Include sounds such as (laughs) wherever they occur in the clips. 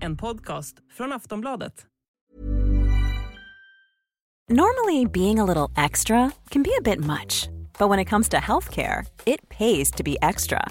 En podcast från Aftonbladet. Normally, being a little extra can be a bit much, but when it comes to healthcare, it pays to be extra.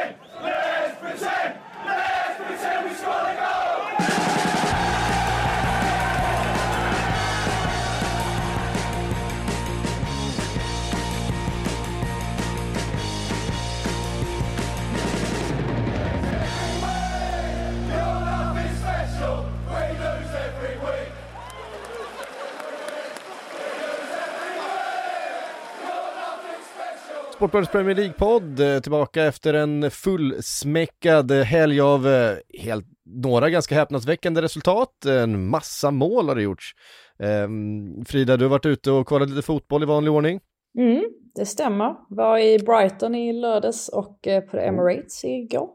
Sportbladets Premier League-podd eh, tillbaka efter en fullsmäckad helg av eh, helt, några ganska häpnadsväckande resultat. En massa mål har det gjorts. Ehm, Frida, du har varit ute och kollat lite fotboll i vanlig ordning. Mm, det stämmer. Var i Brighton i lördags och eh, på Emirates igår.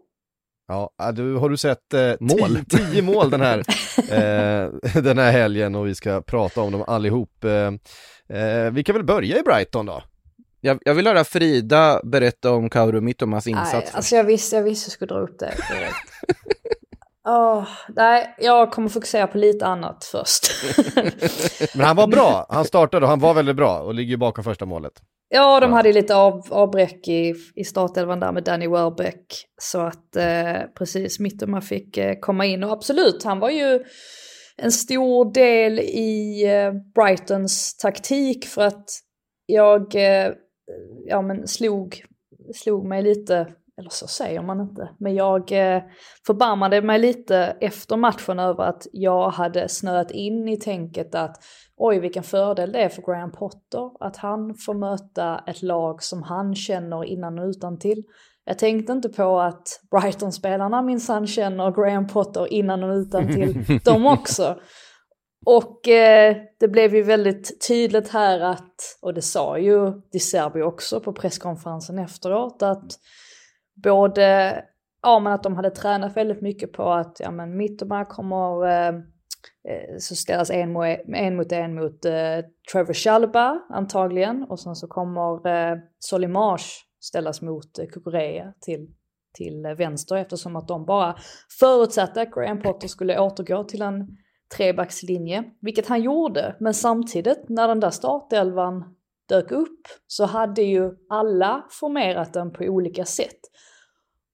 Ja, ah, du, har du sett eh, Mål. Tio, (laughs) tio mål den här, (laughs) eh, den här helgen och vi ska prata om dem allihop. Eh, eh, vi kan väl börja i Brighton då? Jag, jag vill höra Frida berätta om Kauru Mittomas insats. Nej, alltså jag visste, jag visste jag skulle dra upp det. (laughs) Åh, nej, jag kommer fokusera på lite annat först. (laughs) Men han var bra, han startade och han var väldigt bra och ligger ju bakom första målet. ja, de Ja. hade ju lite av, avbräck i, i startelvan där med Danny Welbeck. Så att eh, precis, Mittoma fick eh, komma in och absolut, han var ju en stor del i eh, Brightons taktik för att jag eh, ja, men slog, slog mig lite, eller så säger man inte, men jag eh, förbarmade mig lite efter matchen över att jag hade snöat in i tänket att oj vilken fördel det är för Graham Potter att han får möta ett lag som han känner innan och utan till. Jag tänkte inte på att Brighton-spelarna minsann känner Graham Potter innan och utan till (laughs) de också. Och eh, det blev ju väldigt tydligt här att, och det sa ju Di Serbio också på presskonferensen efteråt, att både, ja men att de hade tränat väldigt mycket på att, ja men Mittoma kommer, eh, eh, så ställas en mot en mot, en mot eh, Trevor Chalba antagligen, och sen så kommer eh, Solimage ställas mot eh, Kukureya till till vänster eftersom att de bara förutsatte att Graham Potter skulle återgå till en trebackslinje, vilket han gjorde. Men samtidigt när den där startelvan dök upp så hade ju alla formerat den på olika sätt.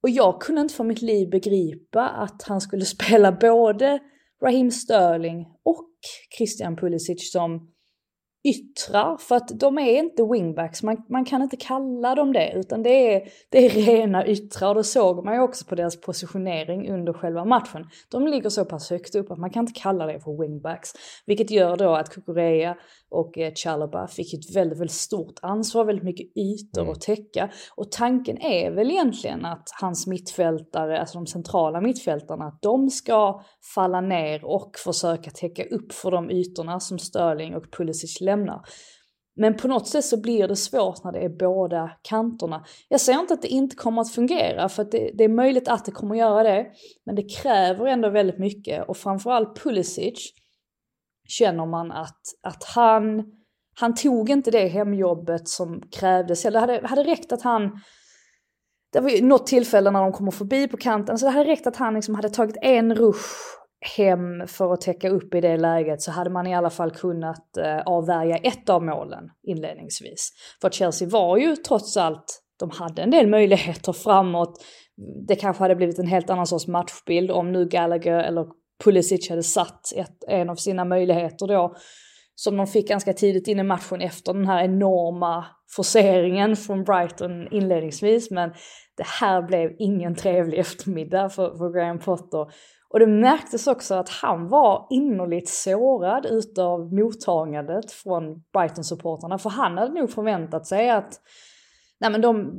Och jag kunde inte för mitt liv begripa att han skulle (laughs) spela både Raheem Sterling och Christian Pulisic som yttrar, för att de är inte wingbacks, man, man kan inte kalla dem det, utan det är, det är rena yttrar och det såg man ju också på deras positionering under själva matchen. De ligger så pass högt upp att man kan inte kalla det för wingbacks, vilket gör då att Kukureya och eh, Chalobah fick ett väldigt, väldigt stort ansvar, väldigt mycket ytor att täcka. Och tanken är väl egentligen att hans mittfältare, alltså de centrala mittfältarna, att de ska falla ner och försöka täcka upp för de ytorna som Sterling och Pulisic lämnar. Men på något sätt så blir det svårt när det är båda kanterna. Jag säger inte att det inte kommer att fungera, för det, det är möjligt att det kommer att göra det. Men det kräver ändå väldigt mycket och framförallt Pulisic känner man att, att han, han tog inte det hemjobbet som krävdes. Eller det hade, hade räckt att han, det var ju något tillfälle när de kommer förbi på kanten, så det hade räckt att han liksom hade tagit en rush hem för att täcka upp i det läget så hade man i alla fall kunnat eh, avvärja ett av målen inledningsvis. För Chelsea var ju trots allt, de hade en del möjligheter framåt. Det kanske hade blivit en helt annan sorts matchbild om nu Gallagher eller Pulisic hade satt ett, en av sina möjligheter då som de fick ganska tidigt in i matchen efter den här enorma forceringen från Brighton inledningsvis. Men det här blev ingen trevlig eftermiddag för, för Graham Potter. Och det märktes också att han var innerligt sårad utav mottagandet från Brighton-supportrarna. För han hade nog förväntat sig att nej men de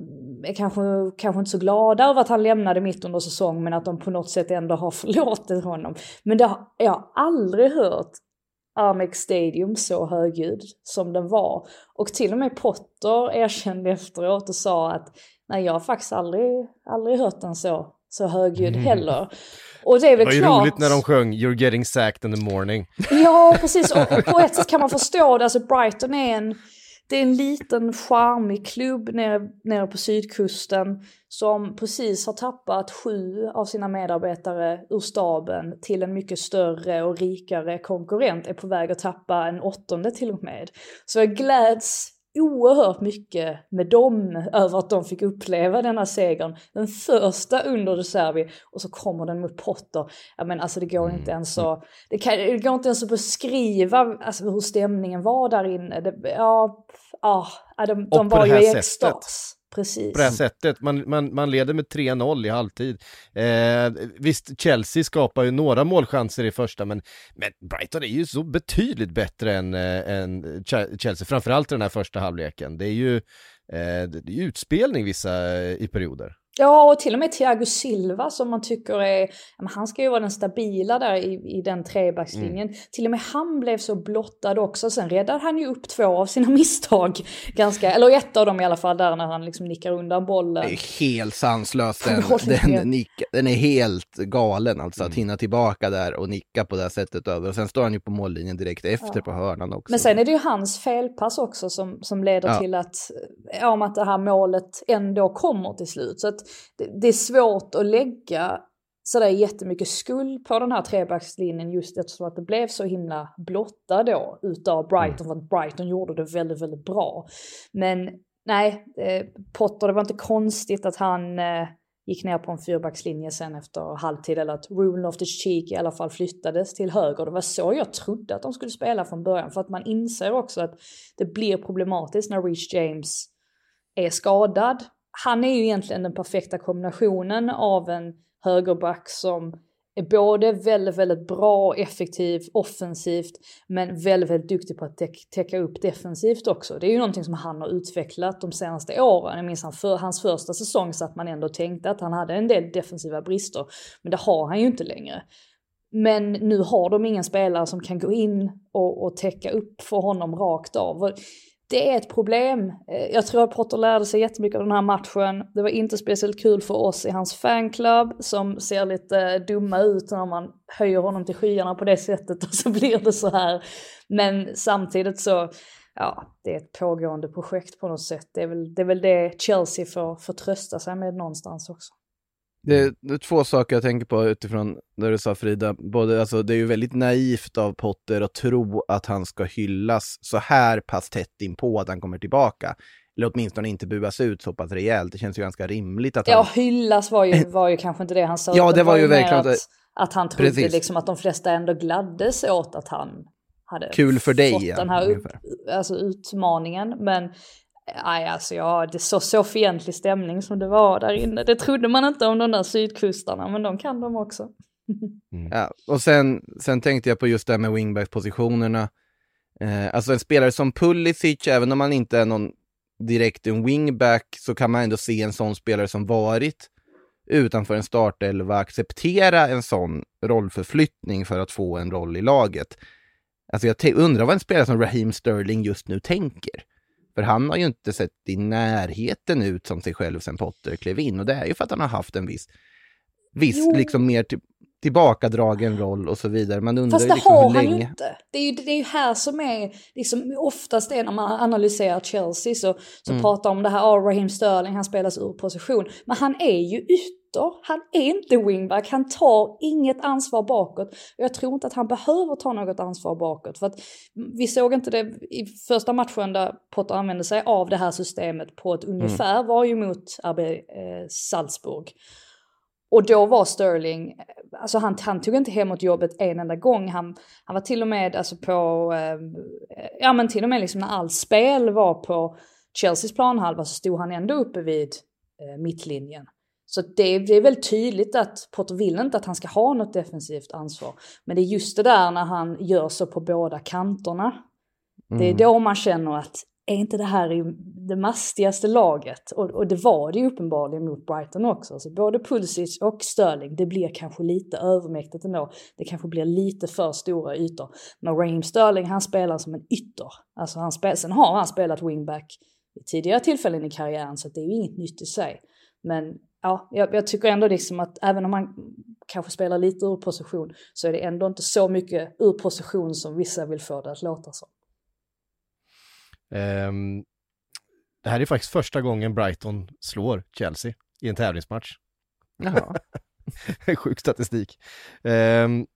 är kanske, kanske inte så glada över att han lämnade mitt under säsong men att de på något sätt ändå har (laughs) förlåtit honom. Men det har jag aldrig hört Amex Stadium så högljudd som den var. Och till och med Potter erkände efteråt och sa att nej jag har faktiskt aldrig, aldrig hört den så, så högljudd heller. Och det är väl Det var ju klart... roligt när de sjöng “You're getting sacked in the morning”. Ja, precis. Och, och på ett sätt kan man förstå det. Alltså Brighton är en, det är en liten charmig klubb nere, nere på sydkusten som precis har tappat sju av sina medarbetare ur staben till en mycket större och rikare konkurrent. Är på väg att tappa en åttonde till och med. Så jag gläds oerhört mycket med dem över att de fick uppleva denna segern. Den första under De Serbi och så kommer den mot Potter. Ja men alltså det går inte ens att, det, kan, det går inte ens att beskriva alltså, hur stämningen var där inne. Det, ja, ja, de, de på var ju i extas. Precis. på det här sättet. Man, man, man leder med 3-0 i halvtid. Eh, visst, Chelsea skapar ju några målchanser i första, men, men Brighton är ju så betydligt bättre än, eh, än Chelsea, framförallt i den här första halvleken. Det är ju, eh, det är utspelning vissa eh, i perioder. Ja, och till och med Thiago Silva som man tycker är, ja, han ska ju vara den stabila där i, i den trebackslinjen. Till och med han blev så blottad också. Sen räddade han ju upp två av sina (laughs) misstag. Ganska, eller ett av dem i alla fall där när han liksom nickar undan bollen. Det är helt sanslöst. Den, den, nick, den är helt galen alltså Mm. att hinna tillbaka där och nicka på det här sättet över. Och sen står han ju på mållinjen direkt efter på hörnan också. Men sen är det ju hans felpass också som, som leder Ja. till att, ja, om att det här målet ändå kommer till slut. Så att det, det är svårt att lägga sådär jättemycket skuld på den här trebackslinjen just eftersom att det blev så himla blotta då utav Brighton. För att Brighton gjorde det väldigt, väldigt bra. Men nej, eh, Potter, det var inte konstigt att han eh, gick ner på en fyrbackslinje sen efter halvtid eller att Ruben Loftus-Cheek i alla fall flyttades till höger. Det var så jag trodde att de skulle spela från början för att man inser också att det blir problematiskt när Reece James är skadad. Han är ju egentligen den perfekta kombinationen av en högerback som är både väldigt, väldigt bra och effektiv offensivt men väldigt, väldigt duktig på att täcka upp defensivt också. Det är ju någonting som han har utvecklat de senaste åren. Jag minns han för, hans första säsong så att man ändå tänkte att han hade en del defensiva brister. Men det har han ju inte längre. Men nu har de ingen spelare som kan gå in och, och täcka upp för honom rakt av. Det är ett problem. Eh, jag tror att Potter lärde sig jättemycket av den här matchen. Det var inte speciellt kul för oss i hans fanclub som ser lite eh, dumma ut när man höjer honom till skyarna på det sättet och så blir det så här. Men samtidigt så, ja, det är ett pågående projekt på något sätt. Det är väl det, är väl det Chelsea får, får trösta sig med någonstans också. Det är, det två saker jag tänker på utifrån det du sa Frida. Både, alltså, det är ju väldigt naivt av Potter att tro att han ska hyllas så här pass tätt in på att han kommer tillbaka. Eller åtminstone inte buas ut så pass rejält. Det känns ju ganska rimligt att han... Ja, hyllas var ju, var ju kanske inte det han sa. Ja, utan det var ju mer verkligen att, det. att han trodde Precis. liksom att de flesta ändå gladdes åt att han hade Kul för dig, fått den här upp, alltså, utmaningen. Men aj, alltså, ja, det så, så fientlig stämning som det var där inne. Det trodde man inte om de där sydkustarna, men de kan de också. (laughs) Ja, och sen, sen tänkte jag på just det här med wingback-positionerna. Eh, alltså en spelare som Pulisic, även om man inte är någon direkt en wingback, så kan man ändå se en sån spelare som varit utanför en startelva acceptera en sån rollförflyttning för att få en roll i laget. Alltså jag undrar vad en spelare som Raheem Sterling just nu tänker. För han har ju inte sett i närheten ut som sig själv sen Potter klev in och det är ju för att han har haft en viss, viss Jo. liksom mer till, tillbakadragen roll och så vidare. Man undrar Fast det liksom har han ju länge. inte. Det är ju det är ju här som är, liksom, oftast är när man analyserar Chelsea så, så Mm. pratar om det här, oh, Raheem Sterling, han spelas ur position. Men han är ju ytter, han är inte wingback, han tar inget ansvar bakåt. Jag tror inte att han behöver ta något ansvar bakåt. För att vi såg inte det i första matchen där Potter använde sig av det här systemet på ett ungefär, var ju mot RB eh, Salzburg. Och då var Sterling, alltså han, han tog inte hemåt jobbet en enda gång. Han, han var till och med alltså på, eh, ja men till och med liksom när allt spel var på Chelseas planhalva så stod han ändå uppe vid eh, mittlinjen. Så det, det är väl tydligt att Potter vill inte att han ska ha något defensivt ansvar. Men det är just det där när han gör så på båda kanterna. Det är då man känner att är inte det här det mastigaste laget? Och, och det var det ju uppenbarligen mot Brighton också. Så både Pulisic och Sterling, det blir kanske lite övermäktigt ändå. Det kanske blir lite för stora ytor. Men Raheem Sterling, han spelar som en ytter. Alltså han spel, sen har han spelat wingback vid tidigare tillfällen i karriären så det är ju inget nytt i sig. Men ja, jag, jag, tycker ändå liksom att även om man kanske spelar lite ur position så är det ändå inte så mycket ur position som vissa vill få det att låta som. Um, det här är faktiskt första gången Brighton slår Chelsea i en tävlingsmatch. Jaha. (laughs) Sjuk statistik. Um,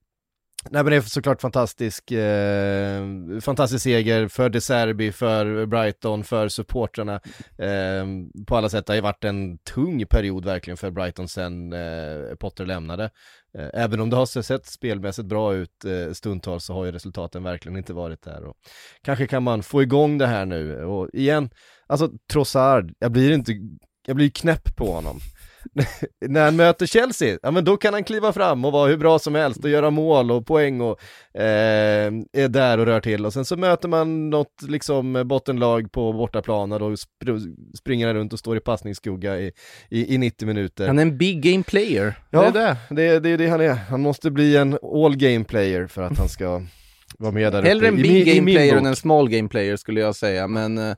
Nej men det är såklart fantastisk, eh, fantastisk seger för De Serbi, för Brighton, för supportrarna. Eh, på alla sätt, det har ju varit en tung period verkligen för Brighton sen eh, Potter lämnade. Eh, även om det har sett spelmässigt bra ut eh, stundtals så har ju resultaten verkligen inte varit där. Och kanske kan man få igång det här nu och igen, alltså Trossard, jag blir inte, jag blir knäpp på honom. (laughs) när han möter Chelsea, ja men då kan han kliva fram och vara hur bra som helst och göra mål och poäng och eh, är där och rör till och sen så möter man något liksom bottenlag på bortaplan och då spr springer han runt och står i passningsskugga i, i, i 90 minuter. Han är en big game player. Ja, det är det. Det är det, är det han är. Han måste bli en all game player för att han ska vara med där Hellre uppe. en big game player än en small game player skulle jag säga, men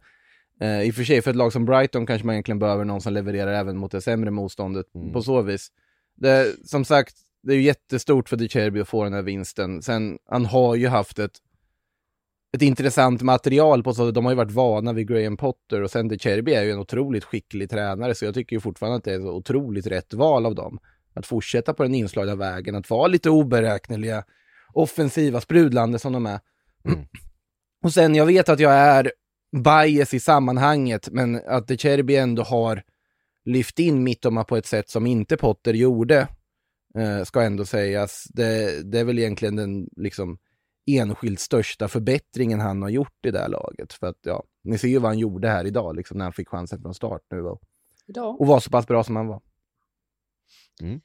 eh, I och för sig, för ett lag som Brighton kanske man egentligen behöver någon som levererar även mot det sämre motståndet mm. på så vis. Det, som sagt, det är ju jättestort för De Cherby att få den här vinsten. Sen, han har ju haft ett, ett intressant material på så de har ju varit vana vid Graham Potter och sen De Cherby är ju en otroligt skicklig tränare så jag tycker ju fortfarande att det är ett otroligt rätt val av dem. Att fortsätta på den inslagna vägen, att vara lite oberäkneliga, offensiva, sprudlande som de är. Mm. (clears throat) Och sen, jag vet att jag är bias i sammanhanget, men att De Cherby ändå har lyft in Mittoma på ett sätt som inte Potter gjorde, eh, ska ändå sägas. Det, det, är väl egentligen den liksom, enskilt största förbättringen han har gjort i det här laget. För att, ja, ni ser ju vad han gjorde här idag, liksom, när han fick chansen från start nu. Och, och var så pass bra som han var. Mm.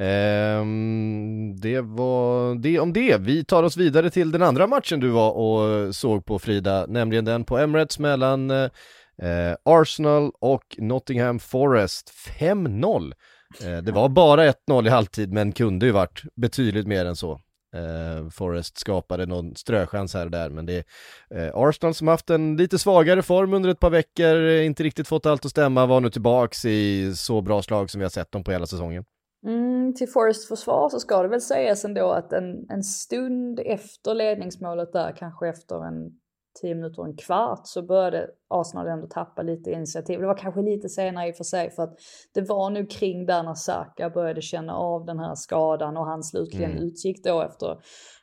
Ehm, det var det om det. Vi tar oss vidare till den andra matchen du var och såg på Frida, nämligen den på Emirates mellan eh, Arsenal och Nottingham Forest 5-0. Eh, det var bara 1-0 i halvtid men kunde ju varit betydligt mer än så. Eh, Forest skapade någon ströchans här och där men det är eh, Arsenal som haft en lite svagare form under ett par veckor, eh, inte riktigt fått allt att stämma, var nu tillbaks i så bra slag som vi har sett dem på hela säsongen. Mm, till Forest försvar så ska det väl sägas ändå att en, en stund efter ledningsmålet där, kanske efter en 10 minuter och en kvart så började Arsenal ändå tappa lite initiativ. Det var kanske lite senare i och för sig för att det var nu kring där när Saka började känna av den här skadan och han slutligen mm. utgick då efter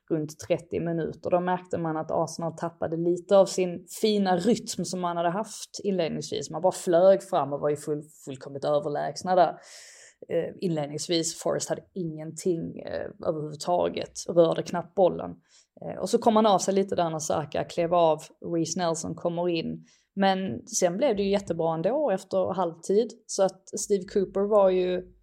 runt 30 minuter. Då märkte man att Arsenal tappade lite av sin fina rytm som man hade haft inledningsvis. Man bara flög fram och var ju full, fullkomligt överlägsna där Eh, inledningsvis. Forrest hade ingenting eh, överhuvudtaget, rörde knappt bollen. Eh, och så kom han av sig lite där när Saka klev av, Reece Nelson kommer in. Men sen blev det ju jättebra ändå efter halvtid. Så att Steve Cooper var ju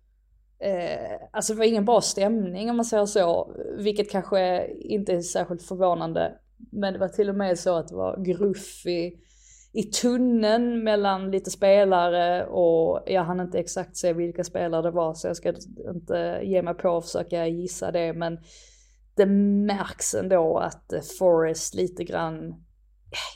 Eh, alltså det var ingen bra stämning om man säger så, vilket kanske inte är särskilt förvånande. Men det var till och med så att det var gruffig i tunneln mellan lite spelare och jag hann inte exakt se vilka spelare det var så jag ska inte ge mig på att försöka gissa det men det märks ändå att Forest lite grann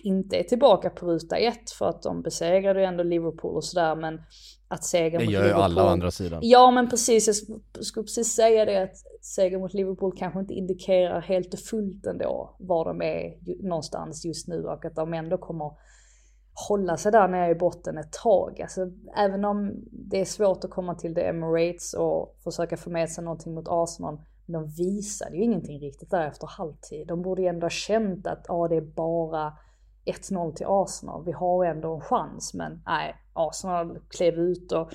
inte är tillbaka på ruta ett för att de besegrade ju ändå Liverpool och sådär men att seger mot Liverpool. Det gör ju alla å andra sidan. Ja men precis, jag skulle precis säga det att seger mot Liverpool kanske inte indikerar helt och fullt ändå var de är någonstans just nu och att de ändå kommer hålla sig där nere i botten ett tag. Alltså, även om det är svårt att komma till The Emirates och försöka få med sig någonting mot Arsenal, Men de visade ju ingenting riktigt där efter halvtid. De borde ju ändå ha känt att ah, det är bara 1-0 till Arsenal. Vi har ändå en chans, men nej, Arsenal klev ut och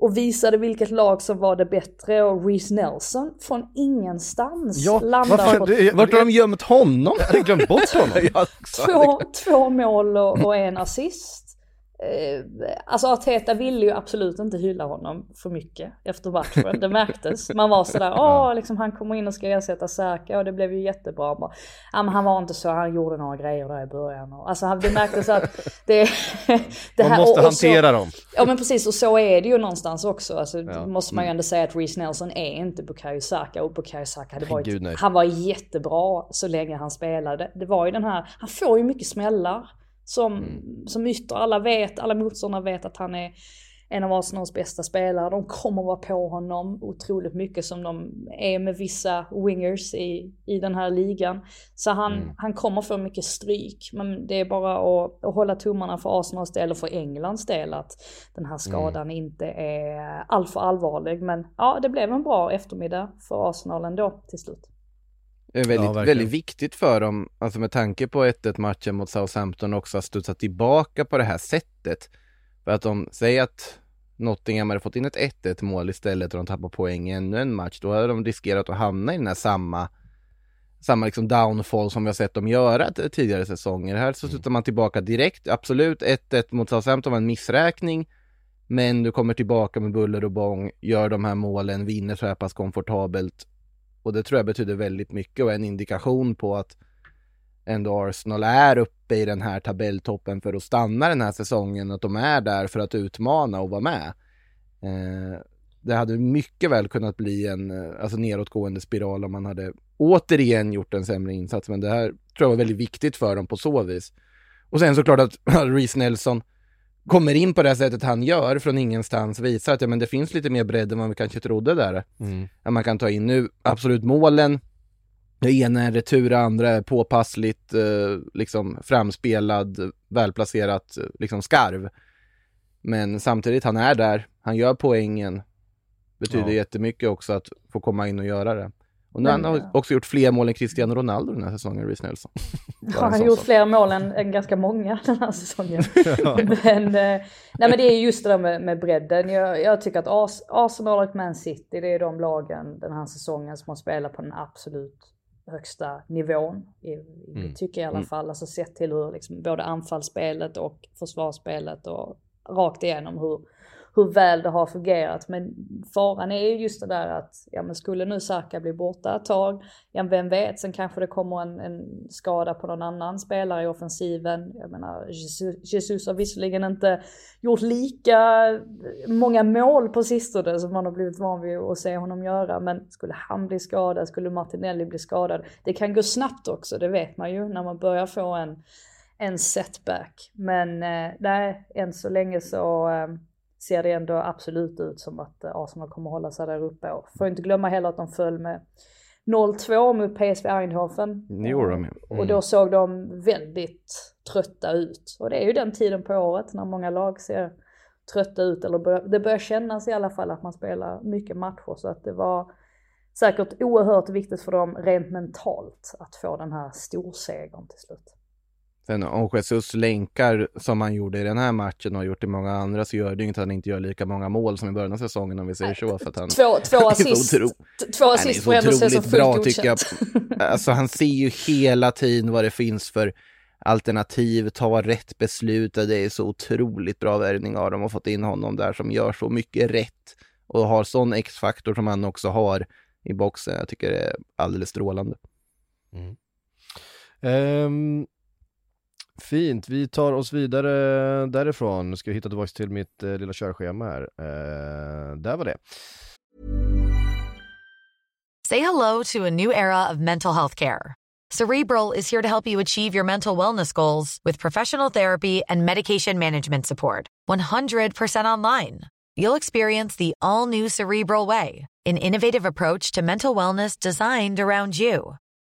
och visade vilket lag som var det bättre och Reece Nelson från ingenstans ja, landar på... Det, vart har de gömt honom? Jag hade glömt bort honom. (laughs) två, två mål och, och en assist. Eh, alltså Arteta ville ju absolut inte hylla honom för mycket efter matchen. Det märktes. Man var sådär, åh, liksom, han kommer in och ska ersätta Saka och det blev ju jättebra. Bara, ja, men han var inte så, han gjorde några grejer där i början. Och, alltså det märktes att det, (laughs) det här, Man måste och, och hantera så, dem. Ja men precis, och så är det ju någonstans också. Alltså, ja. måste man ju mm. ändå säga att Reece Nelson är inte Bukayo Saka och Bukayo Saka hade varit, Gud, han var jättebra så länge han spelade. Det var ju den här, han får ju mycket smällar som, mm. som ytter. Alla vet, alla motståndare vet att han är en av Arsenals bästa spelare. De kommer vara på honom otroligt mycket som de är med vissa wingers i, i den här ligan. Så han, mm. han kommer få mycket stryk. Men det är bara att, att hålla tummarna för Arsenals del och för Englands del att den här skadan mm. inte är alltför allvarlig. Men ja, det blev en bra eftermiddag för Arsenal ändå till slut. Är väldigt, ja, väldigt viktigt för dem, alltså med tanke på 1-1 matchen mot Southampton också, att studsa tillbaka på det här sättet. För att de säger att Nottingham hade fått in ett 1-1 mål istället och de tappar poäng i ännu en match, då hade de riskerat att hamna i den här samma samma liksom downfall som vi har sett dem göra tidigare säsonger. Här så studsar man tillbaka direkt. Absolut, 1-1 mot Southampton var en missräkning. Men du kommer tillbaka med buller och bång, gör de här målen, vinner så här pass komfortabelt och det tror jag betyder väldigt mycket och är en indikation på att ändå Arsenal är uppe i den här tabelltoppen för att stanna den här säsongen, att de är där för att utmana och vara med. Eh, det hade mycket väl kunnat bli en eh, alltså nedåtgående spiral om man hade återigen gjort en sämre insats, men det här tror jag var väldigt viktigt för dem på så vis. Och sen såklart att (laughs) Reece Nelson kommer in på det sättet han gör från ingenstans visar att ja, men det finns lite mer bredd än vad vi kanske trodde där. Mm. Att man kan ta in nu, absolut målen, det ena är retur, det andra är påpassligt, eh, liksom framspelad, välplacerat, liksom skarv. Men samtidigt, han är där, han gör poängen. Betyder ja. jättemycket också att få komma in och göra det. Och nu har han också gjort fler mål än Cristiano Ronaldo den här säsongen, Reece Nelson. (laughs) Ja, han har gjort fler mål än, än, ganska många den här säsongen. (laughs) (laughs) men, eh, nej, men det är just det där med, med bredden. Jag, jag tycker att Ars, Arsenal och Man City, det är de lagen den här säsongen som har spelat på den absolut högsta nivån. I, mm. Tycker jag i alla mm. fall. Alltså sett till hur liksom, både anfallsspelet och försvarsspelet och rakt igenom hur hur väl det har fungerat. Men faran är ju just det där att, ja men skulle nu Saka bli borta ett tag, ja vem vet, sen kanske det kommer en, en skada på någon annan spelare i offensiven. Jag menar, Jesus, Jesus har visserligen inte gjort lika många mål på sistone som man har blivit van vid att se honom göra. Men skulle han bli skadad, skulle Martinelli bli skadad, det kan gå snabbt också, det vet man ju när man börjar få en en setback. Men eh, nej, än så länge så eh, ser det ändå absolut ut som att eh, Arsenal kommer hålla sig där uppe. Och får inte glömma heller att de föll med 0-2 mot PSV Eindhoven. Det gjorde de mm. Och då såg de väldigt trötta ut. Och det är ju den tiden på året när många lag ser trötta ut. Eller bör, det börjar kännas i alla fall att man spelar mycket matcher. Så att det var säkert oerhört viktigt för dem rent mentalt att få den här storsegern till slut. Sen om Jesus länkar som han gjorde i den här matchen och har gjort i många andra så gör det inget att han inte gör lika många mål som i början av säsongen om vi säger så. För att han, två, två (laughs) assist, otro, två assist får ändå ses som fullt bra, tycker jag. (laughs) Alltså han ser ju hela tiden vad det finns för alternativ, tar rätt beslut. Det är så otroligt bra värvning av dem och fått in honom där som gör så mycket rätt och har sån X-faktor som han också har i boxen. Jag tycker det är alldeles strålande. Mm. Um, Fint, vi tar oss vidare därifrån. Ska jag hitta tillbaka till mitt eh, lilla körschema här. Eh, där var det. Say hello to a new era of mental health care. Cerebral is here to help you achieve your mental wellness goals with professional therapy and medication management support. 100% online. You'll experience the all new Cerebral way, an innovative approach to mental wellness designed around you.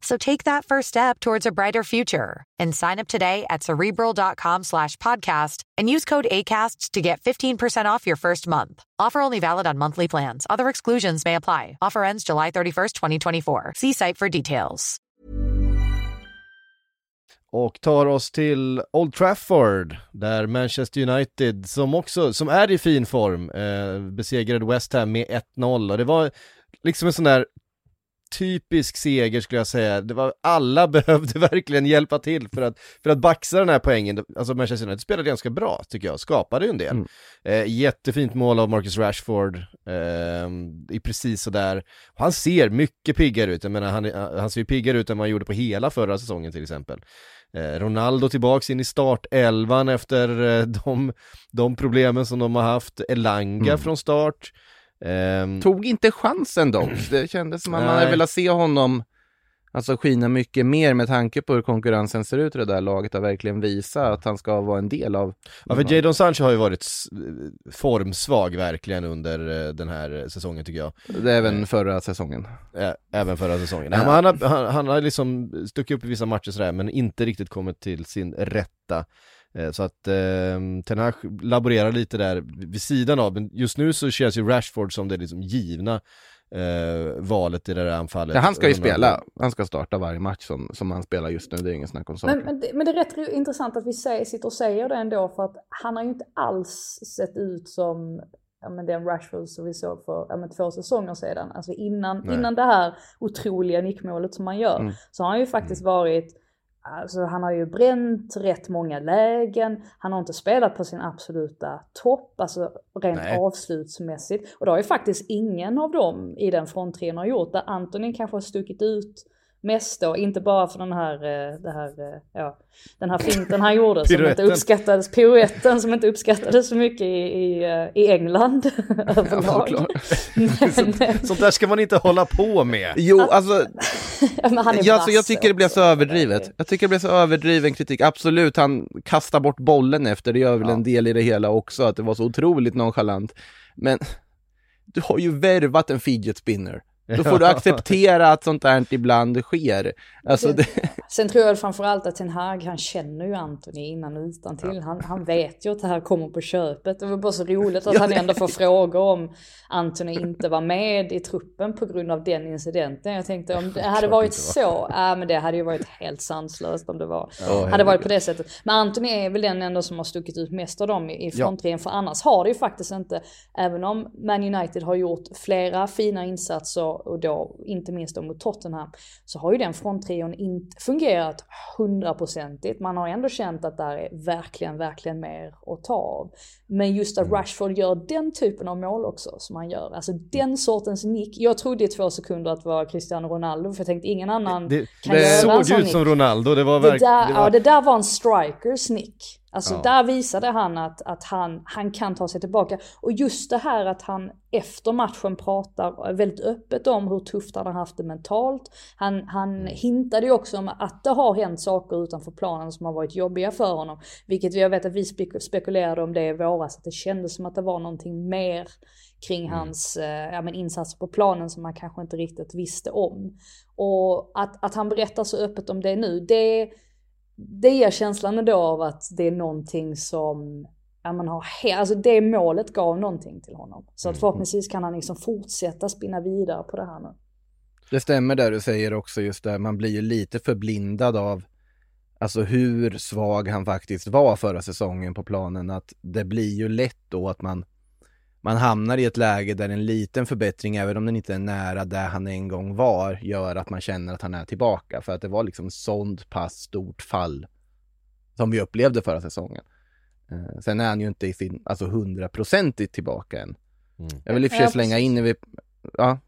So take that first step towards a brighter future and sign up today at cerebral.com slash podcast and use code ACasts to get 15% off your first month. Offer only valid on monthly plans. Other exclusions may apply. Offer ends July 31st, 2024. See site for details. Och tar oss till Old Trafford, där Manchester United, som också, som är i fin form, eh, besegrade West Ham med 1-0 och det var liksom en sån där typisk seger skulle jag säga. Det var, alla (laughs) behövde verkligen hjälpa till för att, för att baxa den här poängen. Alltså Manchester United spelade ganska bra tycker jag, skapade ju en del. Mm. Eh, jättefint mål av Marcus Rashford, eh, i precis sådär. Han ser mycket piggare ut, jag menar han, han ser ju piggare ut än vad han gjorde på hela förra säsongen till exempel. Eh, Ronaldo tillbaks in i startelvan efter eh, de, de problemen som de har haft. Elanga Mm. från start. Ehm, Tog inte chansen dock. Det kändes som att man hade velat se honom alltså skina mycket mer med tanke på hur konkurrensen ser ut i det där laget och verkligen visa att han ska vara en del av Ja för Jadon Sancho har ju varit formsvag verkligen under eh, den här säsongen tycker jag. även förra säsongen. Ä- Även förra säsongen. Nej, men han, har, han, han har liksom stuckit upp i vissa matcher sådär men inte riktigt kommit till sin rätta. Eh, Så att eh, Ten Hag laborerar lite där vid sidan av, men just nu så känns ju Rashford som det liksom givna eh, valet i det där anfallet. Ja, han ska ju spela, han ska starta varje match som, som han spelar just nu, det är ingen snack om Men, saken. men, det, men det är rätt intressant att vi säger, sitter och säger det ändå för att han har ju inte alls sett ut som ja, men den Rashford som vi såg för ja, men två säsonger sedan. Alltså innan, Nej. innan det här otroliga nickmålet som han gör Mm. så har han ju faktiskt varit Alltså han har ju bränt rätt många lägen, han har inte spelat på sin absoluta topp, alltså rent Nej. avslutsmässigt. Och det har ju faktiskt ingen av dem i den fronttrion har gjort, där Antonin kanske har stuckit ut mest då, inte bara för den här, eh, det här, eh, ja, den här finten han gjorde som inte uppskattades, piruetten som inte uppskattades så mycket i, i, eh, i England (laughs) överlag. klart. (laughs) Men, Sånt där ska man inte hålla på med. Jo, alltså, (laughs) men han är ja, alltså jag tycker det blir så överdrivet. Jag tycker det blir så överdriven kritik. Absolut, han kastar bort bollen efter, det gör väl Ja. en del i det hela också, att det var så otroligt nonchalant. Men du har ju värvat en fidget spinner. Då får du (laughs) acceptera att sånt där ibland sker. Alltså det, Sen tror jag framförallt att Ten Hag, han känner ju Anthony innan och utan till. Han, han vet ju att det här kommer på köpet. Det var bara så roligt att han ändå får frågor om Anthony inte var med i truppen på grund av den incidenten. Jag tänkte om det hade varit så, ja men det hade ju varit helt sanslöst om det var. Ja, hade varit på det sättet. Men Anthony är väl den ändå som har stuckit ut mest av dem i i fronttrion. För annars har det ju faktiskt inte, även om Man United har gjort flera fina insatser och då inte minst då mot Tottenham, så har ju den fronttrion inte fungerat hundraprocentigt. Man har ändå känt att där är verkligen, verkligen mer att ta av. Men just att Rashford gör den typen av mål också som han gör, alltså den sortens nick. Jag trodde i två sekunder att det var Cristiano Ronaldo, för jag tänkte ingen annan Det, kan det göra en såg ut nick. som Ronaldo, det var Det verkligen... där, det var- Ja, det där var en strikers nick. Alltså Ja. där visade han att, att han, han kan ta sig tillbaka. Och just det här att han efter matchen pratar väldigt öppet om hur tufft han har haft det mentalt. Han, han Mm. hintade ju också om att det har hänt saker utanför planen som har varit jobbiga för honom. Vilket jag vet att vi spek- spekulerade om det i våras, att det kändes som att det var någonting mer kring Mm. hans eh, ja, men insatser på planen som man kanske inte riktigt visste om. Och att, att han berättar så öppet om det nu, det, det ger känslan ändå av att det är någonting som ja, man har, alltså det målet gav någonting till honom. Så att Mm. förhoppningsvis kan han liksom fortsätta spinna vidare på det här nu. Det stämmer där du säger också just där, man blir ju lite förblindad av alltså hur svag han faktiskt var förra säsongen på planen, att det blir ju lätt då att man man hamnar i ett läge där en liten förbättring, även om den inte är nära där han en gång var, gör att man känner att han är tillbaka. För att det var liksom sånt pass stort fall som vi upplevde förra säsongen. Eh, sen är han ju inte i sin, alltså hundraprocentigt tillbaka än. Mm. Jag vill i och för sig Ja, slänga in, när vi, ja,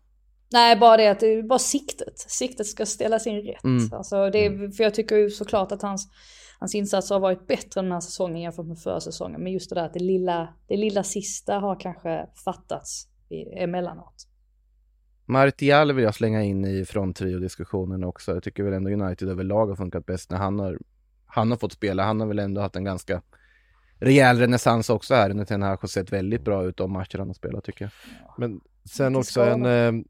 Nej, bara det att det är bara siktet. Siktet ska ställas in rätt. Mm. Alltså det är, för jag tycker ju såklart att hans, hans insatser har varit bättre den här säsongen jämfört med förra säsongen. Men just det där att det lilla, det lilla sista har kanske fattats i, emellanåt. Martial vill jag slänga in i fronttrio-diskussionen också. Jag tycker väl ändå United överlag har funkat bäst när han har, han har fått spela. Han har väl ändå haft en ganska rejäl renässans också här under Ten Hag och sett väldigt bra ut de matcher han har spelat tycker jag. Men sen också en... Eh,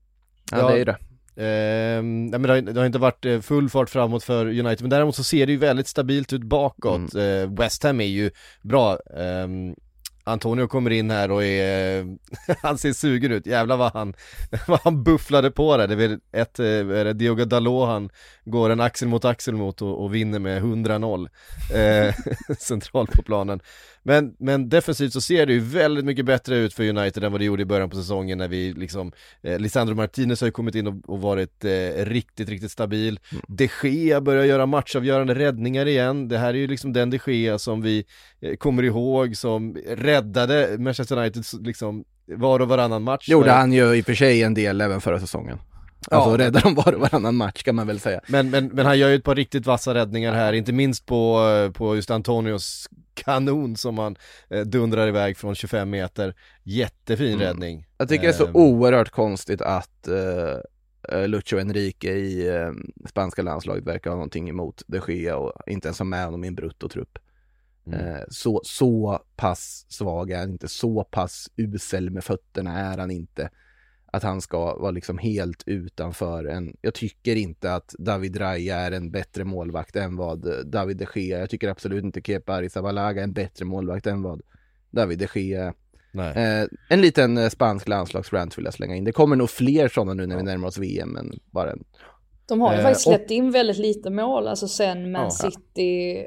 Ja, Ja. det är det. Ehm, nej, men det, har, det har inte varit eh, full fart framåt för United, men däremot så ser det ju väldigt stabilt ut bakåt. Eh, West Ham är ju bra. Ehm, Antonio kommer in här och är, (laughs) han ser sugen ut, jävlar vad han, (laughs) vad han bufflade på det. Det är väl ett, eh, är det Diogo Dalot han går en axel mot axel mot och, och vinner med 100-0 eh, (laughs) centralt på planen. Men, men defensivt så ser det ju väldigt mycket bättre ut för United än vad det gjorde i början på säsongen när vi liksom eh, Lisandro Martinez har ju kommit in och, och varit eh, riktigt, riktigt stabil mm. De Gea börjar göra matchavgörande räddningar igen Det här är ju liksom den De Gea som vi eh, kommer ihåg som räddade Manchester United liksom var och varannan match Gjorde han ju i och för sig en del även förra säsongen Alltså ja. räddar de var och varannan match kan man väl säga. Men, men, men han gör ju ett par riktigt vassa räddningar här, inte minst på, på just Antonios kanon som han eh, dundrar iväg från 25 meter. Jättefin mm. räddning. Jag tycker det är så eh, oerhört konstigt att eh, eh, Lucho Enrique i eh, spanska landslaget verkar ha någonting emot de Gea och inte ens ha med honom i en bruttotrupp. Mm. Eh, så, så pass svag är han inte, så pass usel med fötterna är han inte att han ska vara liksom helt utanför en... Jag tycker inte att David Raya är en bättre målvakt än vad David de Gea Jag tycker absolut inte Kepa Arrizabalaga är en bättre målvakt än vad David de Gea eh, En liten eh, spansk landslagsrant vill jag slänga in. Det kommer nog fler sådana nu när vi närmar oss VM, men bara en... De har ju eh, faktiskt släppt in väldigt lite mål, alltså sen Man City Eh,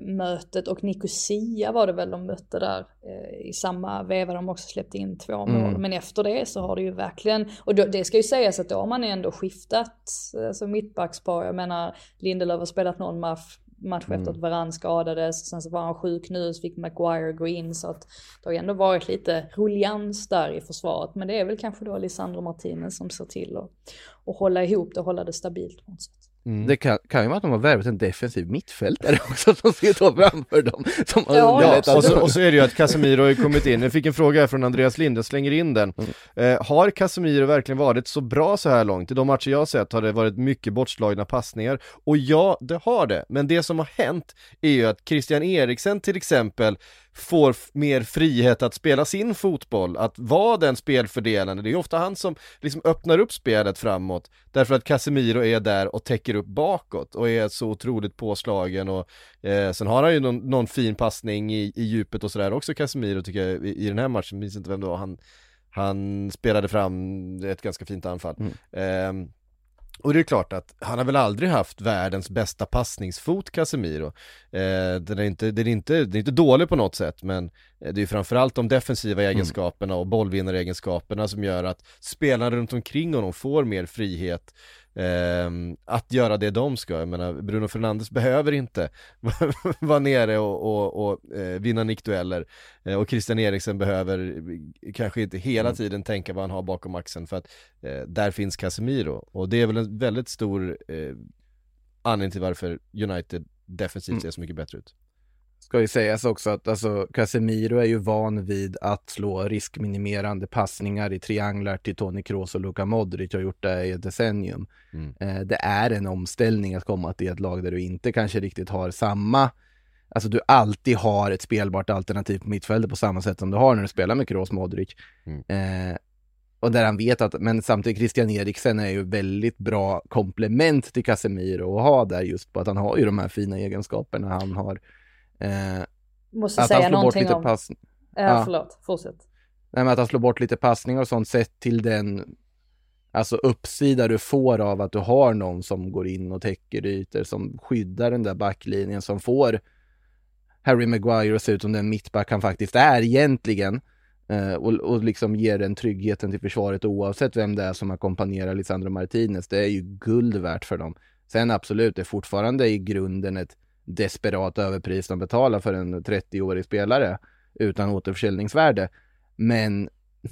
mötet och Nicosia var det väl de mötte där eh, i samma veva de också släppte in två mål. Mm. Men efter det så har det ju verkligen, och det ska ju sägas att då har man ändå skiftat alltså mittbackspar. Jag menar Lindelöf har spelat någon match, match mm. efter att Varann skadades, sen så var han sjuk nu så fick Maguire gå in så att det har ju ändå varit lite rullians där i försvaret. Men det är väl kanske då Lisandro Martinez som ser till att, att hålla ihop det och hålla det stabilt på något sätt. Mm. Det kan, kan ju vara att de har värvat en defensiv mittfältare (laughs) också som ska stå framför dem. Som har ja, ja. Och, så, och så är det ju att Casemiro har ju kommit in. Jag fick en fråga här från Andreas Lind, jag slänger in den. Mm. Eh, har Casemiro verkligen varit så bra så här långt? I de matcher jag har sett har det varit mycket bortslagna passningar. Och ja, det har det. Men det som har hänt är ju att Christian Eriksen till exempel får mer frihet att spela sin fotboll, att vara den spelfördelande. Det är ofta han som liksom öppnar upp spelet framåt, därför att Casemiro är där och täcker upp bakåt och är så otroligt påslagen och eh, sen har han ju någon, någon fin passning i, i djupet och sådär också Casemiro tycker jag i, i den här matchen, minns inte vem det var, han, han spelade fram ett ganska fint anfall. Mm. Eh, och det är klart att han har väl aldrig haft världens bästa passningsfot Casemiro. Eh, den, är inte, den, är inte, den är inte dålig på något sätt men eh, det är framförallt de defensiva mm. egenskaperna och bollvinnaregenskaperna som gör att spelarna runt omkring honom får mer frihet eh, att göra det de ska. Jag menar, Bruno Fernandes behöver inte (laughs) vara nere och, och, och eh, vinna nickdueller eh, och Christian Eriksen behöver kanske inte hela mm. tiden tänka vad han har bakom axeln för att eh, där finns Casemiro och det är väl en väldigt stor eh, anledning till varför United defensivt mm. ser så mycket bättre ut. Ska ju sägas också att alltså, Casemiro är ju van vid att slå riskminimerande passningar i trianglar till Toni Kroos och Luka Modric har gjort det i ett decennium. Mm. Eh, det är en omställning att komma till ett lag där du inte kanske riktigt har samma Alltså du alltid har ett spelbart alternativ på mittfältet på samma sätt som du har när du spelar med Kroos Modric. Mm. Eh, och där han vet att, men samtidigt Christian Eriksen är ju väldigt bra komplement till Casemiro att ha där just på att han har ju de här fina egenskaperna han har. Måste att säga han slår bort lite om... pass... Ja, ja, förlåt, fortsätt. Nej, men att han slår bort lite passningar och sånt sett till den alltså uppsida du får av att du har någon som går in och täcker ytor, som skyddar den där backlinjen, som får Harry Maguire att se ut som den mittback han faktiskt är egentligen. Eh, och, och liksom ger den tryggheten till försvaret oavsett vem det är som ackompanjerar Lisandro Martinez. Det är ju guld värt för dem. Sen absolut, det är fortfarande i grunden ett desperat överpris de betalar för en 30-årig spelare utan återförsäljningsvärde. Men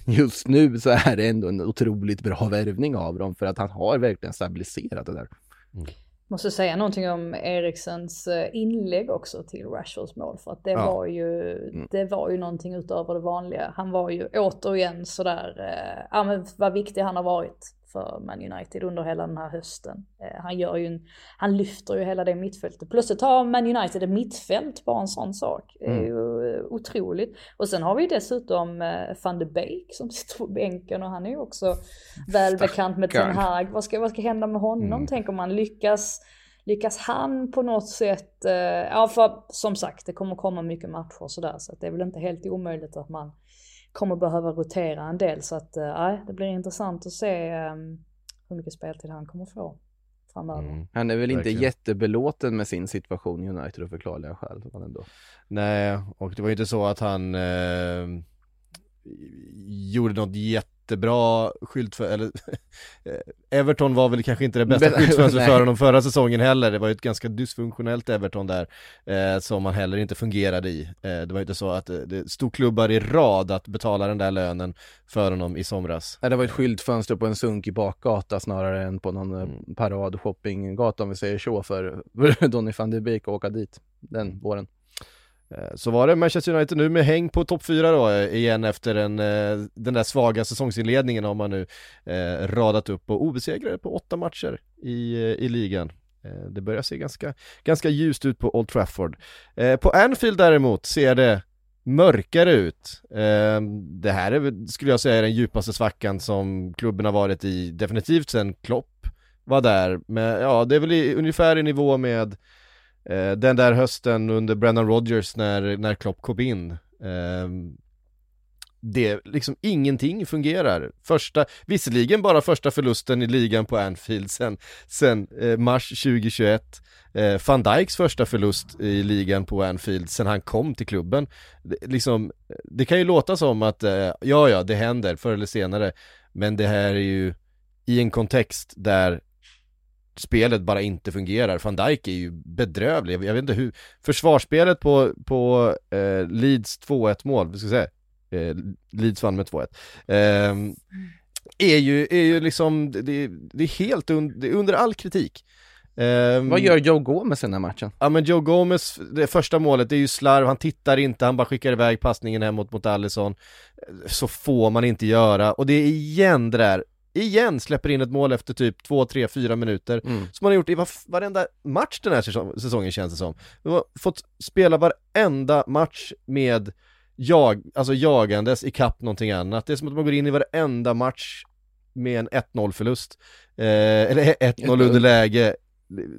just nu så är det ändå en otroligt bra värvning av dem för att han har verkligen stabiliserat det där. Mm. Måste säga någonting om Eriksens eh, inlägg också till Rashfords mål för att det ja. var ju, mm. det var ju någonting utöver det vanliga. Han var ju återigen sådär, eh, ja men vad viktig han har varit för Man United under hela den här hösten. Eh, han gör ju en, han lyfter ju hela det mittfältet. Plötsligt har Man United ett mittfält, bara en sån sak. Det är mm. ju otroligt. Och sen har vi dessutom eh, van de Beek som (laughs) sitter på bänken och han är ju också välbekant med Ten Hag. Vad ska, vad ska hända med honom mm. tänker man? Lyckas, lyckas han på något sätt? Eh, ja, för som sagt, det kommer komma mycket matcher och sådär så att det är väl inte helt omöjligt att man kommer behöva rotera en del. Så att nej, det blir intressant att se hur mycket speltid han kommer få framöver. Mm. Han är väl inte Verkligen. jättebelåten med sin situation i United av förklarliga skäl. Ändå. Nej, och det var ju inte så att han eh, gjorde något jätte jättebra skylt för, eller (laughs) Everton var väl kanske inte det bästa skyltfönstret (laughs) för honom förra säsongen heller, det var ju ett ganska dysfunktionellt Everton där eh, som man heller inte fungerade i. Eh, det var ju inte så att eh, det stod klubbar i rad att betala den där lönen för honom i somras. Nej, det var ett skyltfönster på en sunkig bakgata snarare än på någon eh, mm. parad shoppinggata om vi säger så (laughs) för Donny van de Beek att åka dit den våren. Eh, så var det Manchester United nu med häng på topp 4 då eh, igen efter den, eh, den där svaga säsongsinledningen har man nu eh, radat upp och obesegrade på åtta matcher i, i ligan. Eh, det börjar se ganska, ganska ljust ut på Old Trafford. Eh, på Anfield däremot ser det mörkare ut. det här är, skulle jag säga är den djupaste svackan som klubben har varit i definitivt sen Klopp var där. Men ja, det är väl i, ungefär i nivå med eh, Eh, den där hösten under Brennan Rodgers när, när Klopp kom in eh, det, liksom ingenting fungerar. Första, visserligen bara första förlusten i ligan på Anfield sen, sen eh, mars 2021. Eh, Van Dijks första förlust i ligan på Anfield sen han kom till klubben. Det, liksom, det kan ju låta som att, eh, ja ja, det händer förr eller senare. Men det här är ju i en kontext där spelet bara inte fungerar. Van Dijk är ju bedrövlig, jag vet inte hur, försvarsspelet på, på eh, Leeds 2-1 mål, vi ska säga, eh, Leeds vann med 2-1. Eh, är ju, är ju liksom, det, det är helt un, det är under all kritik. Um, Vad gör Joe Gomez i den här matchen? Ja men Joe Gomez, det första målet, det är ju slarv, han tittar inte, han bara skickar iväg passningen hem mot, mot Allison Så får man inte göra, och det är igen det där igen släpper in ett mål efter typ 2, 3, 4 minuter. Mm. Som man har gjort i varenda match den här säsongen känns det som. Vi har fått spela varenda match med jag, alltså jagandes i kapp någonting annat. Det är som att man går in i varenda match med en 1-0 förlust. Eh, Eller (laughs) 1-0 (laughs) underläge.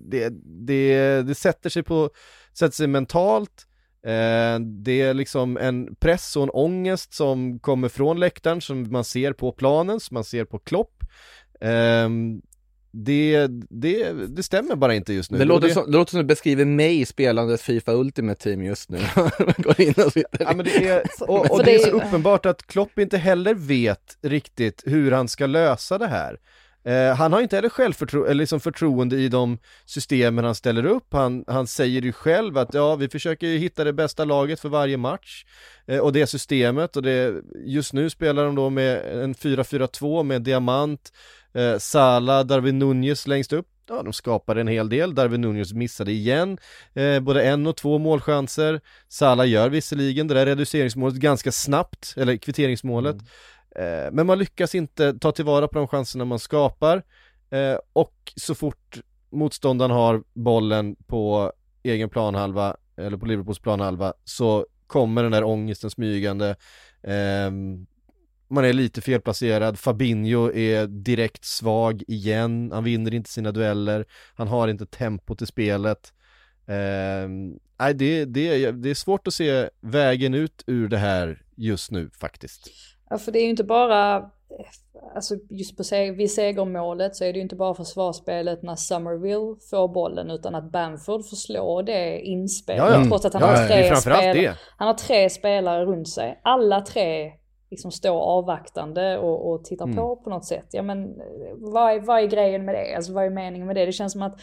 Det, det, det sätter sig på, sätter sig mentalt Eh, det är liksom en press och en ångest som kommer från läktaren som man ser på planen, som man ser på Klopp. Eh, det, det, det stämmer bara inte just nu. Det låter, det... Som, det låter som du beskriver mig spelandet Fifa Ultimate Team just nu. (laughs) Går in och sitter ja, men det är, (laughs) och, och det är så uppenbart att Klopp inte heller vet riktigt hur han ska lösa det här. Eh, han har inte heller självförtro eller liksom förtroende i de systemen han ställer upp. Han, han säger ju själv att ja, vi försöker hitta det bästa laget för varje match. Eh, och det systemet och det, just nu spelar de då med en 4-4-2 med Diamant, eh, Sala, Darwin Nunez längst upp. Ja, de skapade en hel del. Darwin Nunez missade igen, eh, både en och två målchanser. Sala gör visserligen det där reduceringsmålet ganska snabbt, eller kvitteringsmålet. Mm. Eh, men man lyckas inte ta tillvara på de chanserna man skapar eh, och så fort motståndaren har bollen på egen planhalva eller på Liverpools planhalva så kommer den där ångesten smygande. Eh, man är lite felplacerad, Fabinho är direkt svag igen, han vinner inte sina dueller, han har inte tempo till spelet. Eh, Nej, det, det, det är svårt att se vägen ut ur det här just nu faktiskt. Ja, för det är ju inte bara, alltså just på seg vid segermålet så är det ju inte bara försvarsspelet när Somerville får bollen utan att Bamford får slå det inspelet ja, ja. trots att han, ja, har tre spelare, han har tre spelare runt sig. Alla tre liksom står avvaktande och, och tittar mm. på på något sätt. Ja men vad är, vad är grejen med det? Alltså vad är meningen med det? Det känns som att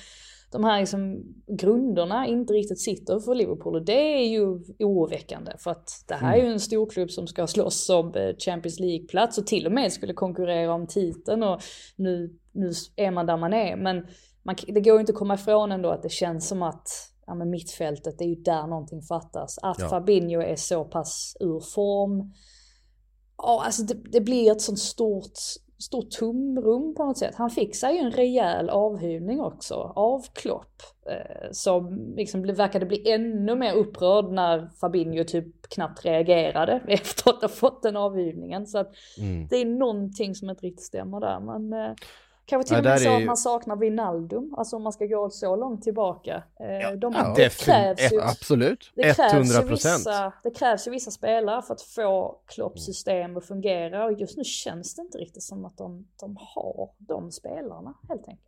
de här liksom grunderna inte riktigt sitter för Liverpool och det är ju oroväckande för att det här är ju mm. en storklubb som ska slåss om eh, Champions League-plats och till och med skulle konkurrera om titeln och nu, nu är man där man är. Men man, det går ju inte att komma ifrån ändå att det känns som att ja, men mittfältet, det är ju där någonting fattas. Att ja. Fabinho är så pass ur form. Ja, alltså det, det blir ett sånt stort stort tomrum på något sätt. Han fick sig ju en rejäl avhyvning också av Klopp. Eh, som liksom verkade bli ännu mer upprörd när Fabinho typ knappt reagerade (laughs) efter att ha fått den avhyvningen. Så att Mm. det är någonting som inte riktigt stämmer där. Men eh, kanske till Ja, och med där så är att ju- man saknar Vinaldum. Alltså om man ska gå så långt tillbaka. Eh, de, ja, det krävs ju... Absolut. Det krävs, ju 100%. vissa, det krävs ju vissa spelare för att få. Klopps system att fungera och just nu känns det inte riktigt som att de, de har de spelarna helt enkelt.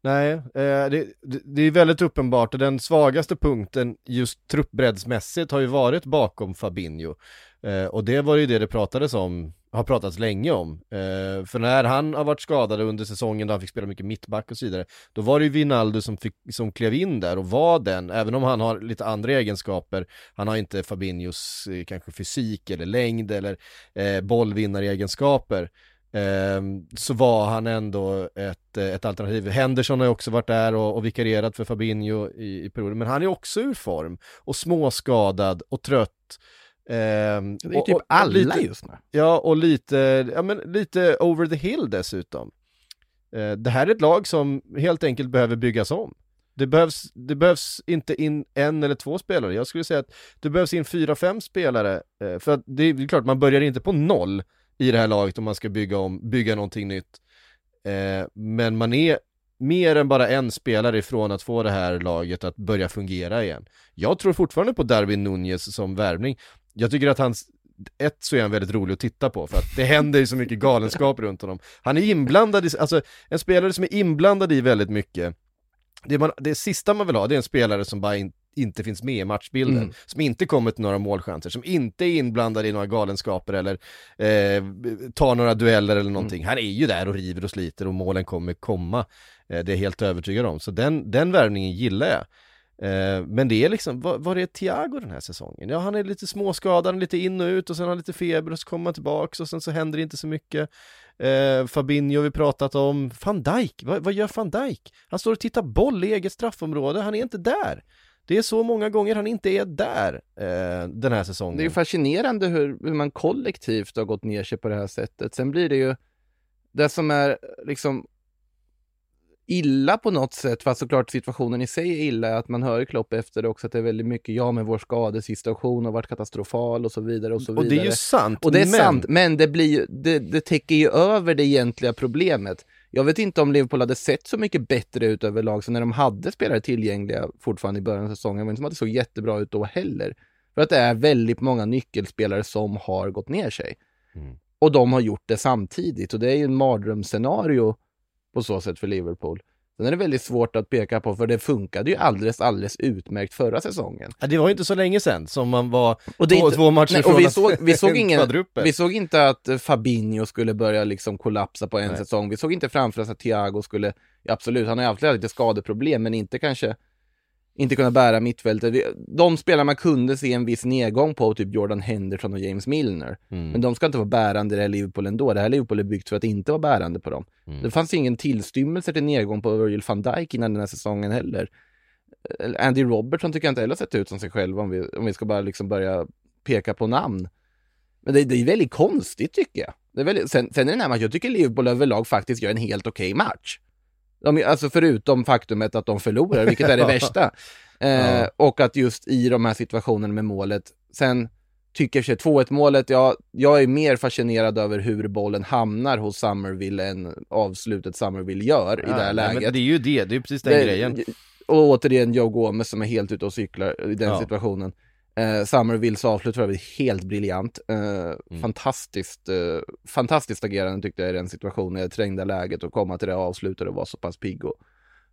Nej, eh, det, det, det är väldigt uppenbart och den svagaste punkten just truppbreddsmässigt har ju varit bakom Fabinho. Eh, och det var ju det det pratades om, har pratats länge om. Eh, för när han har varit skadad under säsongen då han fick spela mycket mittback och så vidare, då var det ju Vinaldo som, fick, som klev in där och var den, även om han har lite andra egenskaper, han har inte Fabinhos eh, kanske fysik eller längd eller eh, bollvinnaregenskaper. Eh, så var han ändå ett, eh, ett alternativ. Henderson har ju också varit där och, och vikarierat för Fabinho i, i perioden, men han är också ur form och småskadad och trött. Ehm, Det är och- typ och- alla lite, just nu. Ja, och lite, ja men lite over the hill dessutom. Eh, det här är ett lag som helt enkelt behöver byggas om. Det behövs, det behövs inte in en eller två spelare. Jag skulle säga att det behövs in fyra, fem spelare. Eh, för att det är, det är klart, man börjar inte på noll i det här laget om man ska bygga om, bygga någonting nytt. Eh, men man är mer än bara en spelare ifrån att få det här laget att börja fungera igen. Jag tror fortfarande på Darwin Nunez som värvning. Jag tycker att hans ett så är han väldigt rolig att titta på för att det händer ju så mycket galenskap runt honom. Han är inblandad i, alltså en spelare som är inblandad i väldigt mycket. Det, man, det sista man vill ha det är en spelare som bara in, inte finns med i matchbilden, Mm. som inte kommer till några målchanser, som inte är inblandad i några galenskaper eller eh, tar några dueller eller någonting. Han är ju där och river och sliter och målen kommer komma. Eh, det är jag helt övertygad om. Så den, den värvningen gillar jag. Eh, men det är liksom, var, var är Thiago den här säsongen? Ja, han är lite småskadad, lite in och ut och sen har han lite feber och så kommer han tillbaks och sen så händer det inte så mycket. Eh, Fabinho har vi pratat om, van Dijk, vad, vad gör van Dijk? Han står och tittar boll i eget straffområde, han är inte där. Det är så många gånger han inte är där eh, den här säsongen. Det är ju fascinerande hur, hur man kollektivt har gått ner sig på det här sättet. Sen blir det ju det som är liksom illa på något sätt, fast såklart situationen i sig är illa, att man hör Klopp efter det också att det är väldigt mycket, ja men vår skadesituation har varit katastrofal och så vidare och så och vidare. det är ju sant, Och det är men... sant, men det, blir det, det täcker ju över det egentliga problemet. Jag vet inte om Liverpool hade sett så mycket bättre ut överlag, så när de hade spelare tillgängliga fortfarande i början av säsongen, men som att det såg jättebra ut då heller. För att det är väldigt många nyckelspelare som har gått ner sig. Mm. Och de har gjort det samtidigt, och det är ju en mardrömsscenario på så sätt för Liverpool. Sen är det väldigt svårt att peka på, för det funkade ju alldeles, alldeles utmärkt förra säsongen. Ja, det var ju inte så länge sedan som man var Och det två, inte- två matcher Nej, från och vi såg, vi, såg en (laughs) ingen, vi såg inte att eh, Fabinho skulle börja liksom kollapsa på en Nej. säsong. Vi såg inte framför oss att Thiago skulle, ja, absolut, han har ju alltid haft lite skadeproblem, men inte kanske inte kunna bära mittfältet. De spelare man kunde se en viss nedgång på, typ Jordan Henderson och James Milner. Mm. Men de ska inte vara bärande i det här Liverpool ändå. Det här Liverpool är byggt för att inte vara bärande på dem. Mm. Det fanns ingen tillstymmelse till nedgång på Virgil van Dijk innan den här säsongen heller. Eh, Andy Robertson tycker jag inte heller sett ut som sig själv om vi, om vi ska bara liksom börja peka på namn. Men det, det är väldigt konstigt tycker jag. Det är väldigt, sen, sen är det matchen, jag tycker Liverpool överlag faktiskt gör en helt okej match. De, alltså förutom faktumet att de förlorar, vilket är det (laughs) Ja. värsta. Eh, Ja. Och att just i de här situationerna med målet, sen tycker jag 2-1 målet, ja, jag är mer fascinerad över hur bollen hamnar hos Summerville än avslutet Summerville gör i det här Ja, nej, läget. men det är ju det, det är precis den Det- grejen. Och återigen Joe Gomez som är helt ute och cyklar i den Ja. situationen. Eh, Summervilles avslut var helt briljant. Eh, Mm. Fantastiskt, eh, fantastiskt agerande tyckte jag i den situationen, i det trängda läget och komma till det avslutet och vara så pass pigg och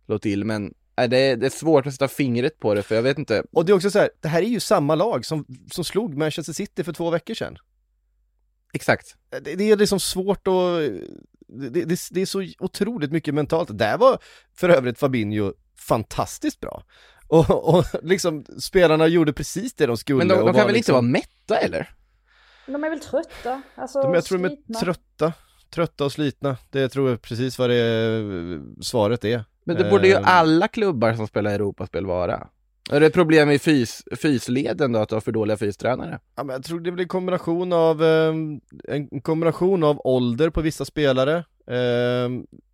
slå till. Men eh, det, är, det är svårt att sätta fingret på det för jag vet inte. Och det är också så här, det här är ju samma lag som, som slog Manchester City för två veckor sedan. Exakt. Det, det är liksom svårt att, det, det, det är så otroligt mycket mentalt. Där var för övrigt Fabinho fantastiskt bra. Och, och liksom spelarna gjorde precis det de skulle. Men de, de kan väl liksom, inte vara mätta eller? De är väl trötta? Alltså, de, Jag tror de är slitna. trötta, trötta och slitna. Det tror jag precis vad det svaret är. Men det borde ju Eh, alla klubbar som spelar Europaspel vara. Är det ett problem i fys, fysleden då, att du har för dåliga fystränare? Ja, men jag tror det blir en kombination av, eh, en kombination av ålder på vissa spelare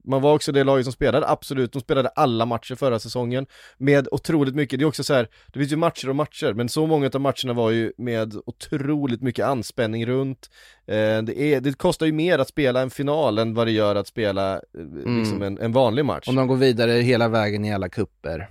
Man var också det laget som spelade, absolut, de spelade alla matcher förra säsongen Med otroligt mycket, det är också så här, det finns ju matcher och matcher, men så många av matcherna var ju med otroligt mycket anspänning runt. Eh, det, är, det kostar ju mer att spela en final än vad det gör att spela eh, liksom en, en vanlig match. Om de går vidare hela vägen i alla kupper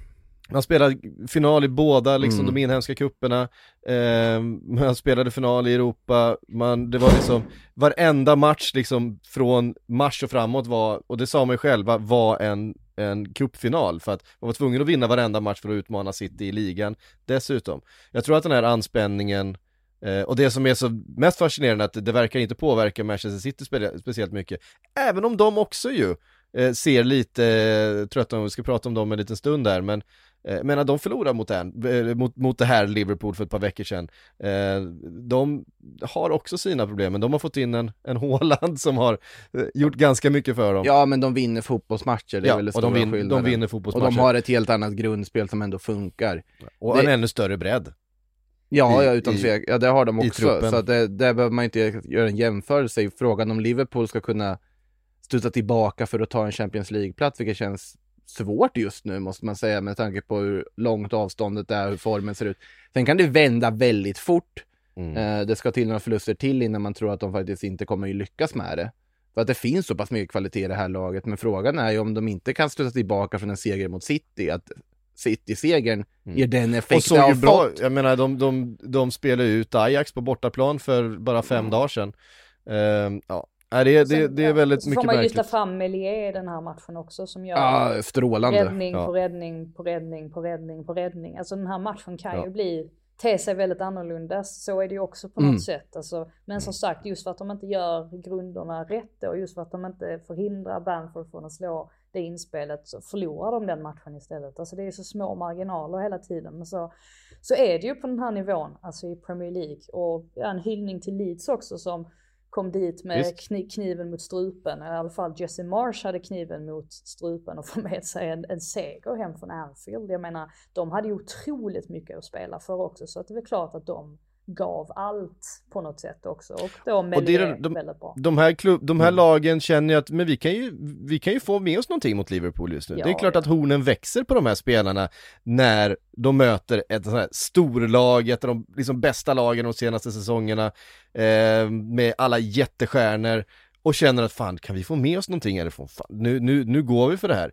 man spelade final i båda liksom Mm. de inhemska kupperna eh, Man spelade final i Europa, man, det var liksom Varenda match liksom från mars och framåt var, och det sa man ju själva, var en, en cupfinal. För att man var tvungen att vinna varenda match för att utmana City i ligan Dessutom. Jag tror att den här anspänningen eh, och det som är så mest fascinerande är att det verkar inte påverka Manchester City spe- speciellt mycket. Även om de också ju ser lite eh, trötta ut, vi ska prata om dem en liten stund där men Eh, Jag menar de förlorade mot, eh, mot, mot det här Liverpool för ett par veckor sedan eh, De har också sina problem, men de har fått in en, en (laughs) Haaland som har eh, gjort ganska mycket för dem Ja, men de vinner fotbollsmatcher, det är Ja, väl och de, vin, de vinner Och fotbollsmatcher de har ett helt annat grundspel som ändå funkar. och det- en ännu större bredd Ja, I- ja utan i- tvekan. Ja, det har de i också. Så att det, där behöver man inte göra en jämförelse. Frågan om Liverpool ska kunna studsa tillbaka för att ta en Champions League-plats, vilket känns svårt just nu måste man säga med tanke på hur långt avståndet är, hur formen ser ut. Sen kan det vända väldigt fort. Mm. Eh, det ska till några förluster till innan man tror att de faktiskt inte kommer att lyckas med det. För att det finns så pass mycket kvalitet i det här laget. Men frågan är ju om de inte kan studsa tillbaka från en seger mot City. Att City-segern ger den Mm. Och effekt det har bra, fått. jag menar de, de, de spelade ut Ajax på bortaplan för bara fem dagar sedan Ehm, Ja, Nej, det, är- det, Sen, det är ja, väldigt så mycket får man ju lyfta märkligt fram Melier i den här matchen också som gör Ja, strålande. räddning Ja. på räddning på räddning på räddning på räddning. Alltså den här matchen kan Ja. ju bli, te sig väldigt annorlunda. Så är det ju också på något Mm. sätt. Alltså, men som sagt, just för att de inte gör grunderna rätt och just för att de inte förhindrar Bamford från att slå det inspelet så förlorar de den matchen istället. Alltså det är så små marginaler hela tiden. Men så, så är det ju på den här nivån, alltså i Premier League. Och ja, en hyllning till Leeds också som kom dit med kni- kniven mot strupen. I alla fall Jesse Marsh hade kniven mot strupen och (laughs) får med sig en, en seger hem från Anfield. Jag menar, de hade ju otroligt mycket att spela för också. Så att det är klart att de gav allt på något sätt också. Och då Och det är de- de- väldigt bra. De här, klubb, de Mm. här lagen känner ju att, men vi kan ju, vi kan ju få med oss någonting mot Liverpool just nu. Ja, det är klart ja. att hornen växer på de här spelarna när de möter ett sånt här storlag, ett av de liksom bästa lagen de senaste säsongerna, eh, med alla jättestjärnor och känner att fan, kan vi få med oss någonting härifrån? Fan, nu, nu, nu går vi för det här.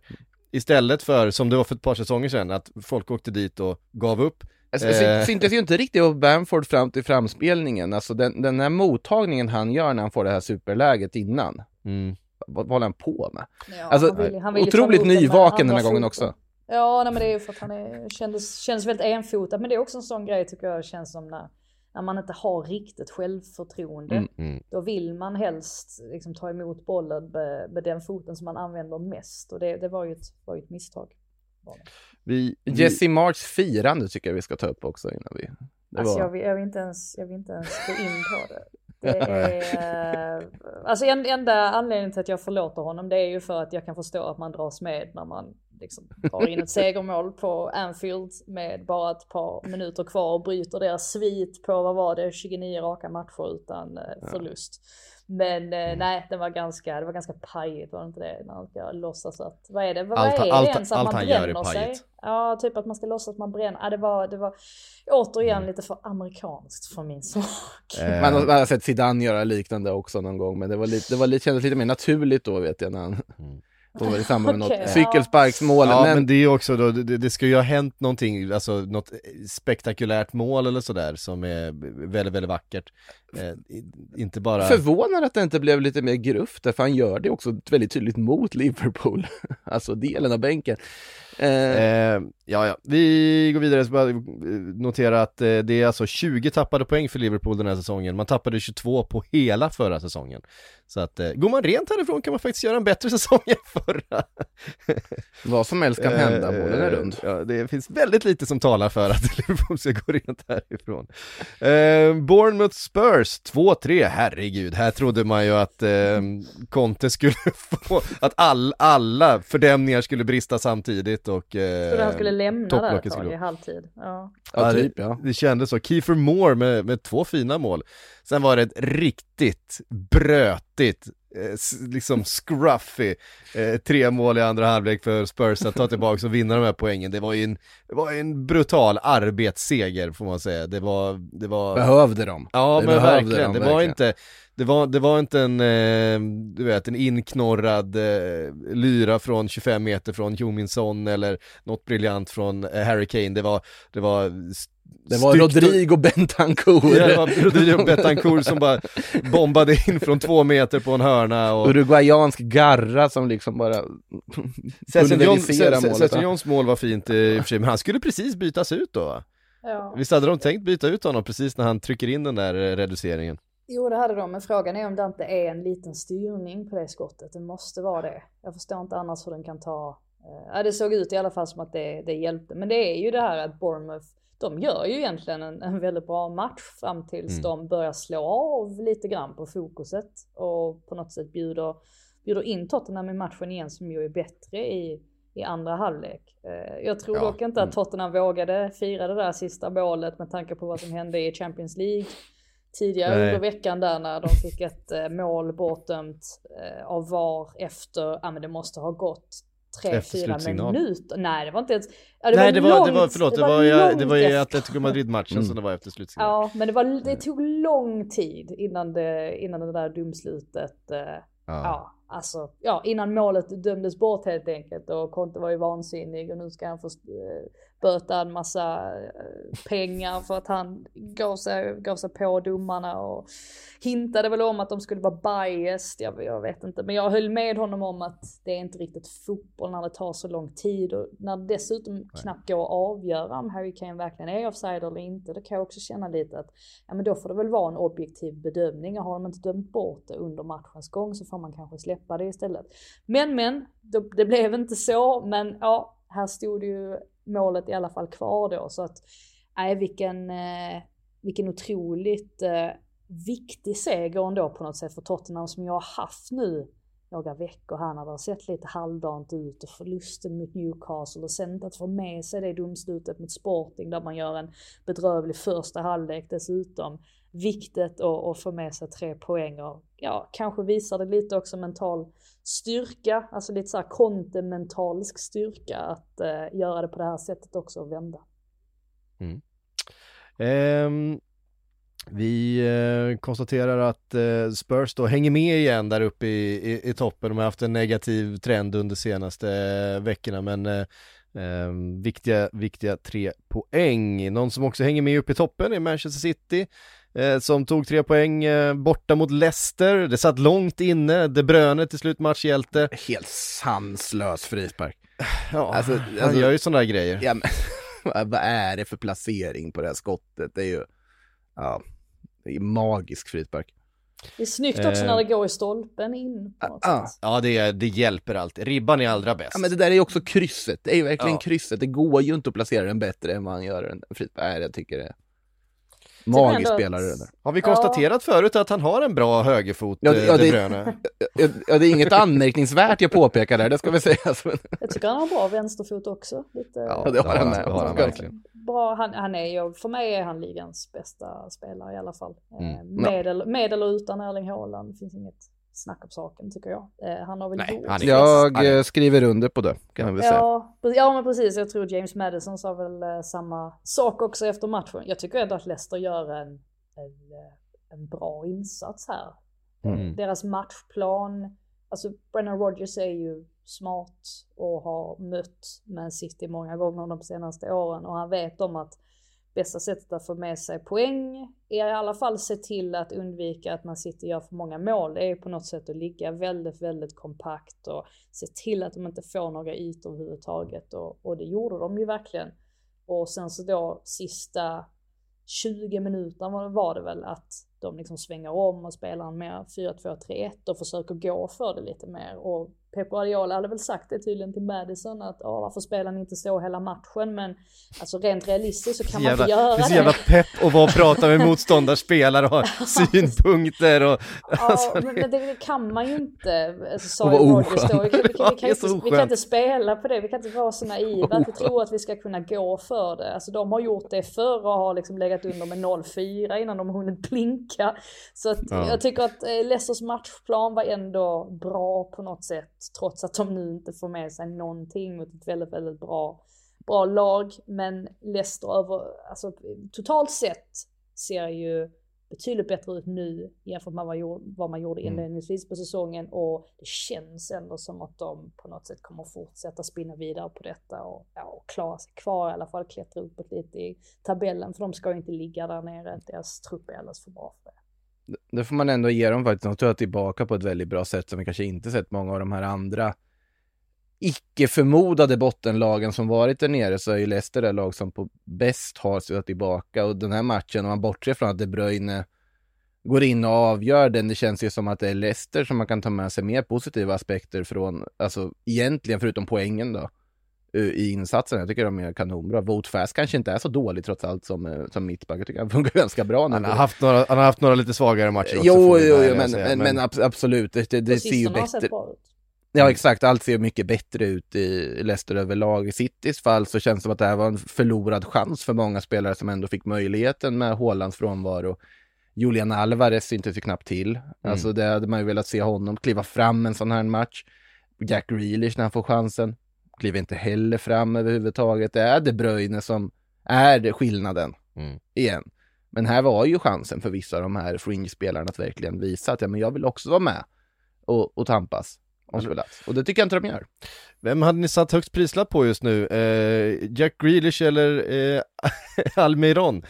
Istället för, som det var för ett par säsonger sedan, att folk åkte dit och gav upp. Alltså, det Eh. syntes ju inte riktigt av Bamford fram till framspelningen. Alltså den, den här mottagningen han gör när han får det här superläget innan. Mm. Vad, vad håller han på med? Ja, Alltså, han vill- han vill otroligt nyvaken den här gången också. Ja, nej, men det är ju för att han är, kändes, kändes väldigt enfotad. Men det är också en sån grej tycker jag känns som när, när man inte har riktigt självförtroende. Mm, mm. Då vill man helst liksom, ta emot bollen med, med den foten som man använder mest. Och det, det var, ju ett, var ju ett misstag. Vi, vi, Jesse March firande tycker jag vi ska ta upp också innan vi... Det Alltså var... jag, vill, jag, vill inte ens, jag vill inte ens gå in på det. (laughs) Det är, alltså en, enda anledningen till att jag förlåter honom det är ju för att jag kan förstå att man dras med när man liksom tar in ett (laughs) segermål på Anfield med bara ett par minuter kvar och bryter deras svit på, vad var det, 29 raka matcher utan eh, förlust. Men eh, nej, det var ganska, det var ganska pajigt var det inte det? När man ska låtsas att, vad är det, vad Allt- är det allt- ens att allt man han gör är bränner sig? pajigt. Ja, typ att man ska låtsas att man bränner. Ja, det var, det var återigen lite för amerikanskt för min smak. eh, Man har, man har sett Zidane göra liknande också någon gång, men det var lite, det var lite, kändes lite mer naturligt då vet jag när han då var det i samband med något ja. cykelsparksmål. Ja men, men, det är ju också då, det, det ska ju ha hänt någonting, alltså något spektakulärt mål eller sådär som är väldigt, väldigt vackert. Eh, inte bara... förvånad att det inte blev lite mer gruff för han gör det också väldigt tydligt mot Liverpool. (laughs) alltså delen av bänken. Eh, Eh, ja, ja, vi går vidare, så bara eh, notera att eh, det är alltså 20 tappade poäng för Liverpool den här säsongen, man tappade 22 på hela förra säsongen. Så att eh, går man rent härifrån kan man faktiskt göra en bättre (laughs) säsong än förra. Vad som helst kan hända, bollen är rund. Ja, det finns väldigt lite som talar för att (laughs) Liverpool ska gå rent härifrån. Eh, Bournemouth Spurs 2-3, herregud, här trodde man ju att eh, Conte skulle (laughs) få, att all, alla fördämningar skulle brista samtidigt och eh, Så han skulle lämna där ett tag i halvtid. Ja. Ja, det- typ ja. Det kändes så. Kiefer Moore med, med två fina mål. Sen var det ett riktigt brötigt, liksom scruffy, eh, tre mål i andra halvlek för Spurs att ta tillbaka och vinna de här poängen. Det var ju en, det var en brutal arbetsseger får man säga. Det var, det var... Behövde de. Ja Det men behövde verkligen, de det var verkligen. inte, det var, det var inte en, eh, du vet, en inknorrad eh, lyra från 25 meter från Heung-Min Son eller något briljant från eh, Harry Kane, det var, det var st- Det var och- Rodrigo Bentancourt. Ja, det var Rodrigo Betancourt som bara bombade in från två meter på en hörna och Uruguayansk garra som liksom bara Sesson John, pulveriserar Se- Se- målet. Sesson Johns mål var fint i och för sig, men han skulle precis bytas ut då va? Ja. Visst hade de tänkt byta ut honom precis när han trycker in den där eh, reduceringen? Jo det hade de, men frågan är om det inte är en liten styrning på det skottet. Det måste vara det. Jag förstår inte annars hur den kan ta... eh, Ja, det såg ut i alla fall som att det, det hjälpte. Men det är ju det här att Bournemouth, de gör ju egentligen en, en väldigt bra match fram tills Mm. de börjar slå av lite grann på fokuset och på något sätt bjuder, bjuder in Tottenham i matchen igen som ju är bättre i, i andra halvlek. Eh, Jag tror Ja, dock inte mm. att Tottenham vågade fira det där sista målet med tanke på vad som hände i Champions League tidigare Nej. under veckan där när de fick ett eh, mål bortdömt eh, av VAR efter, ja men det måste ha gått tre, Efter fyra minuter. Nej det var inte ens, ja, Nej det var, långt, det var, förlåt, det var, ju- det var ju långt efter. Atletico Madrid-matchen Mm. som det var efter slutsignal. Ja men det, var, det tog lång tid innan det, innan det där domslutet, eh, ja. alltså, ja innan målet dömdes bort helt enkelt och Conte var ju vansinnig och nu ska han få eh, böta en massa eh, pengar för att han gav sig, gav sig på domarna och hintade väl om att de skulle vara biased, jag, jag vet inte. Men jag höll med honom om att det är inte riktigt fotboll när det tar så lång tid och när det dessutom knappt går att avgöra om Harry Kane verkligen är offside eller inte. Då kan jag också känna lite att ja men då får det väl vara en objektiv bedömning och har de inte dömt bort det under matchens gång så får man kanske släppa det istället. Men men, det, det blev inte så men ja, här stod ju målet i alla fall kvar då. Så att nej vilken, eh, vilken otroligt eh, viktig seger ändå på något sätt för Tottenham som jag har haft nu några veckor här när det har sett lite halvdant ut och förlusten mot Newcastle och sen att få med sig det domslutet mot Sporting där man gör en bedrövlig första halvlek dessutom. Viktigt att, att få med sig tre poäng och ja, kanske visar det lite också mental styrka, alltså lite såhär kontementalsk styrka att eh, göra det på det här sättet också och vända. Mm. Ehm, vi eh, konstaterar att eh, Spurs då hänger med igen där uppe i, i, i toppen. De har haft en negativ trend under senaste eh, veckorna men eh, eh, viktiga, viktiga tre poäng. Någon som också hänger med upp i toppen är Manchester City som tog tre poäng borta mot Leicester. Det satt långt inne, De Bruyne till slut matchhjälte. Helt sanslös frispark. (sighs) Ja, Alltså- han alltså- gör ju sådana där grejer. Ja, men, (laughs) vad vad är det för placering på det här skottet? Det är ju, ja, det är magisk frispark. Det är snyggt också Eh. när det går i stolpen in Ah. sätt. Ja, det, det hjälper alltid. Ribban är allra bäst. Ja, men det där är ju också krysset. Det är ju verkligen Ja. krysset. Det går ju inte att placera den bättre än vad han gör en frispark. Nej, jag tycker det magisk spelare där. Har vi konstaterat förut att han har en bra högerfot, Ja, ja, det- ja, De det- Bruyne? Ja, Ja, det är inget anmärkningsvärt jag påpekar där, det ska vi säga. (laughs) Jag tycker han har bra vänsterfot också. Lite Ja, det har han det har han verkligen. bra, han, han är ju, för mig är han ligans bästa spelare i alla fall. Eh, Mm. Med, eller, med eller utan Erling Haaland, det finns inget snack om saken tycker jag. Eh, han har väl Nej, gjort han Jag eh, skriver under på det, kan jag väl säga. Ja, ja men precis, jag tror James Madison sa väl eh, samma sak också efter matchen. Jag tycker ändå att Leicester gör en, en, eh, en bra insats här. Mm. Deras matchplan, alltså Brennan Rodgers är ju smart och har mött Man City många gånger de senaste åren och han vet om att bästa sättet att få med sig poäng är i alla fall se till att undvika att Man sitter och gör för många mål. Det är ju på något sätt att ligga väldigt, väldigt kompakt och se till att de inte får några ytor överhuvudtaget och, och det gjorde de ju verkligen. Och sen så då sista 20 minuter var det väl att de liksom svänger om och spelar en mer 4-2-3-1 och försöker gå för det lite mer. Och Pep Guardiola hade väl sagt det tydligen till Madison att ja, varför spelar ni inte så hela matchen? Men alltså rent realistiskt så kan man jävla, inte göra det är så det. jävla pepp att vara och prata med (laughs) motståndarspelare och ha synpunkter och... Ja, men det, det kan man ju inte. Alltså, Och vara då. Vi kan, vi, kan, vi, det är kan inte, vi kan inte spela på det. Vi kan inte vara så naiva att vi tror att vi ska kunna gå för det. Alltså de har gjort det förr och har liksom legat under med 0-4 innan de har hunnit blinka. Så att Ja. jag tycker att eh, Leicesters matchplan var ändå bra på något sätt. Trots att de nu inte får med sig någonting mot ett väldigt, väldigt bra, bra lag. Men Leicester över, alltså totalt sett ser ju betydligt bättre ut nu jämfört med vad, man gjorde Mm. inledningsvis på säsongen och det känns ändå som att de på något sätt kommer fortsätta spinna vidare på detta och, ja, och klara sig kvar i alla fall, klättra uppåt lite i tabellen för de ska ju inte ligga där nere, deras trupp är alldeles för bra för det. Det får man ändå ge dem faktiskt. De tar tillbaka på ett väldigt bra sätt som vi kanske inte sett många av de här andra icke förmodade bottenlagen som varit där nere så är ju Leicester det lag som på bäst har suttit tillbaka och den här matchen om man bortser från att De Bruyne går in och avgör den, det känns ju som att det är Leicester som man kan ta med sig mer positiva aspekter från, alltså egentligen förutom poängen då i insatsen. Jag tycker de är kanonbra. Vote Fast kanske inte är så dålig trots allt som, eh, som mittback. Jag tycker han funkar (laughs) ganska bra nu. Han har haft några, han har haft några lite svagare matcher också. Jo, jo, jo men, men, men abs- absolut, det, det, ser ju bättre ut. Ja exakt, allt ser mycket bättre ut i Leicester överlag. I Citys fall så känns det som att det här var en förlorad chans för många spelare som ändå fick möjligheten med Haalands frånvaro. Julian Alvarez syntes ju knappt till. Alltså det hade man ju velat se honom kliva fram en sån här match. Jack Grealish när han får chansen. Kliver inte heller fram överhuvudtaget. Det är De Bruyne som är skillnaden Mm. igen. Men här var ju chansen för vissa av de här fringe-spelarna att verkligen visa att ja, men jag vill också vara med och, och tampas om spelats. Och det tycker jag inte de gör. Vem hade ni satt högst prislapp på just nu? Eh, Jack Grealish eller eh, (laughs) Almiron?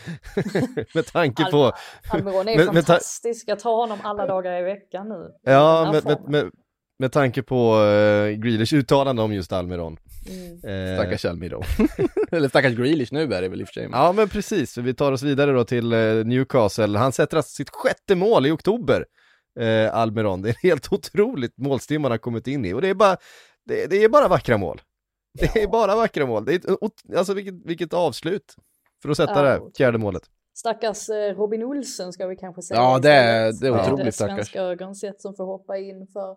(laughs) med tanke på... Al- Almiron är (laughs) ta- fantastisk, jag tar honom alla dagar i veckan nu. Ja, med, med, med, med tanke på eh, Grealish uttalande om just Almiron. Mm. Eh, Stackars Almiron. Eller stackars Grealish nu är det väl i och för sig. Ja men precis, vi tar oss vidare då till eh, Newcastle. Han sätter alltså sitt sjätte mål i oktober, eh, Almiron. Det är helt otroligt målstim han har kommit in i och det är bara, det, det är bara vackra mål. Det är bara vackra mål. Det är, alltså vilket, vilket avslut för att sätta Ja, det fjärde målet. Stackars eh, Robin Olsen ska vi kanske säga. Ja, det är- det är otroligt stackars. svenska ögon sett som får hoppa in för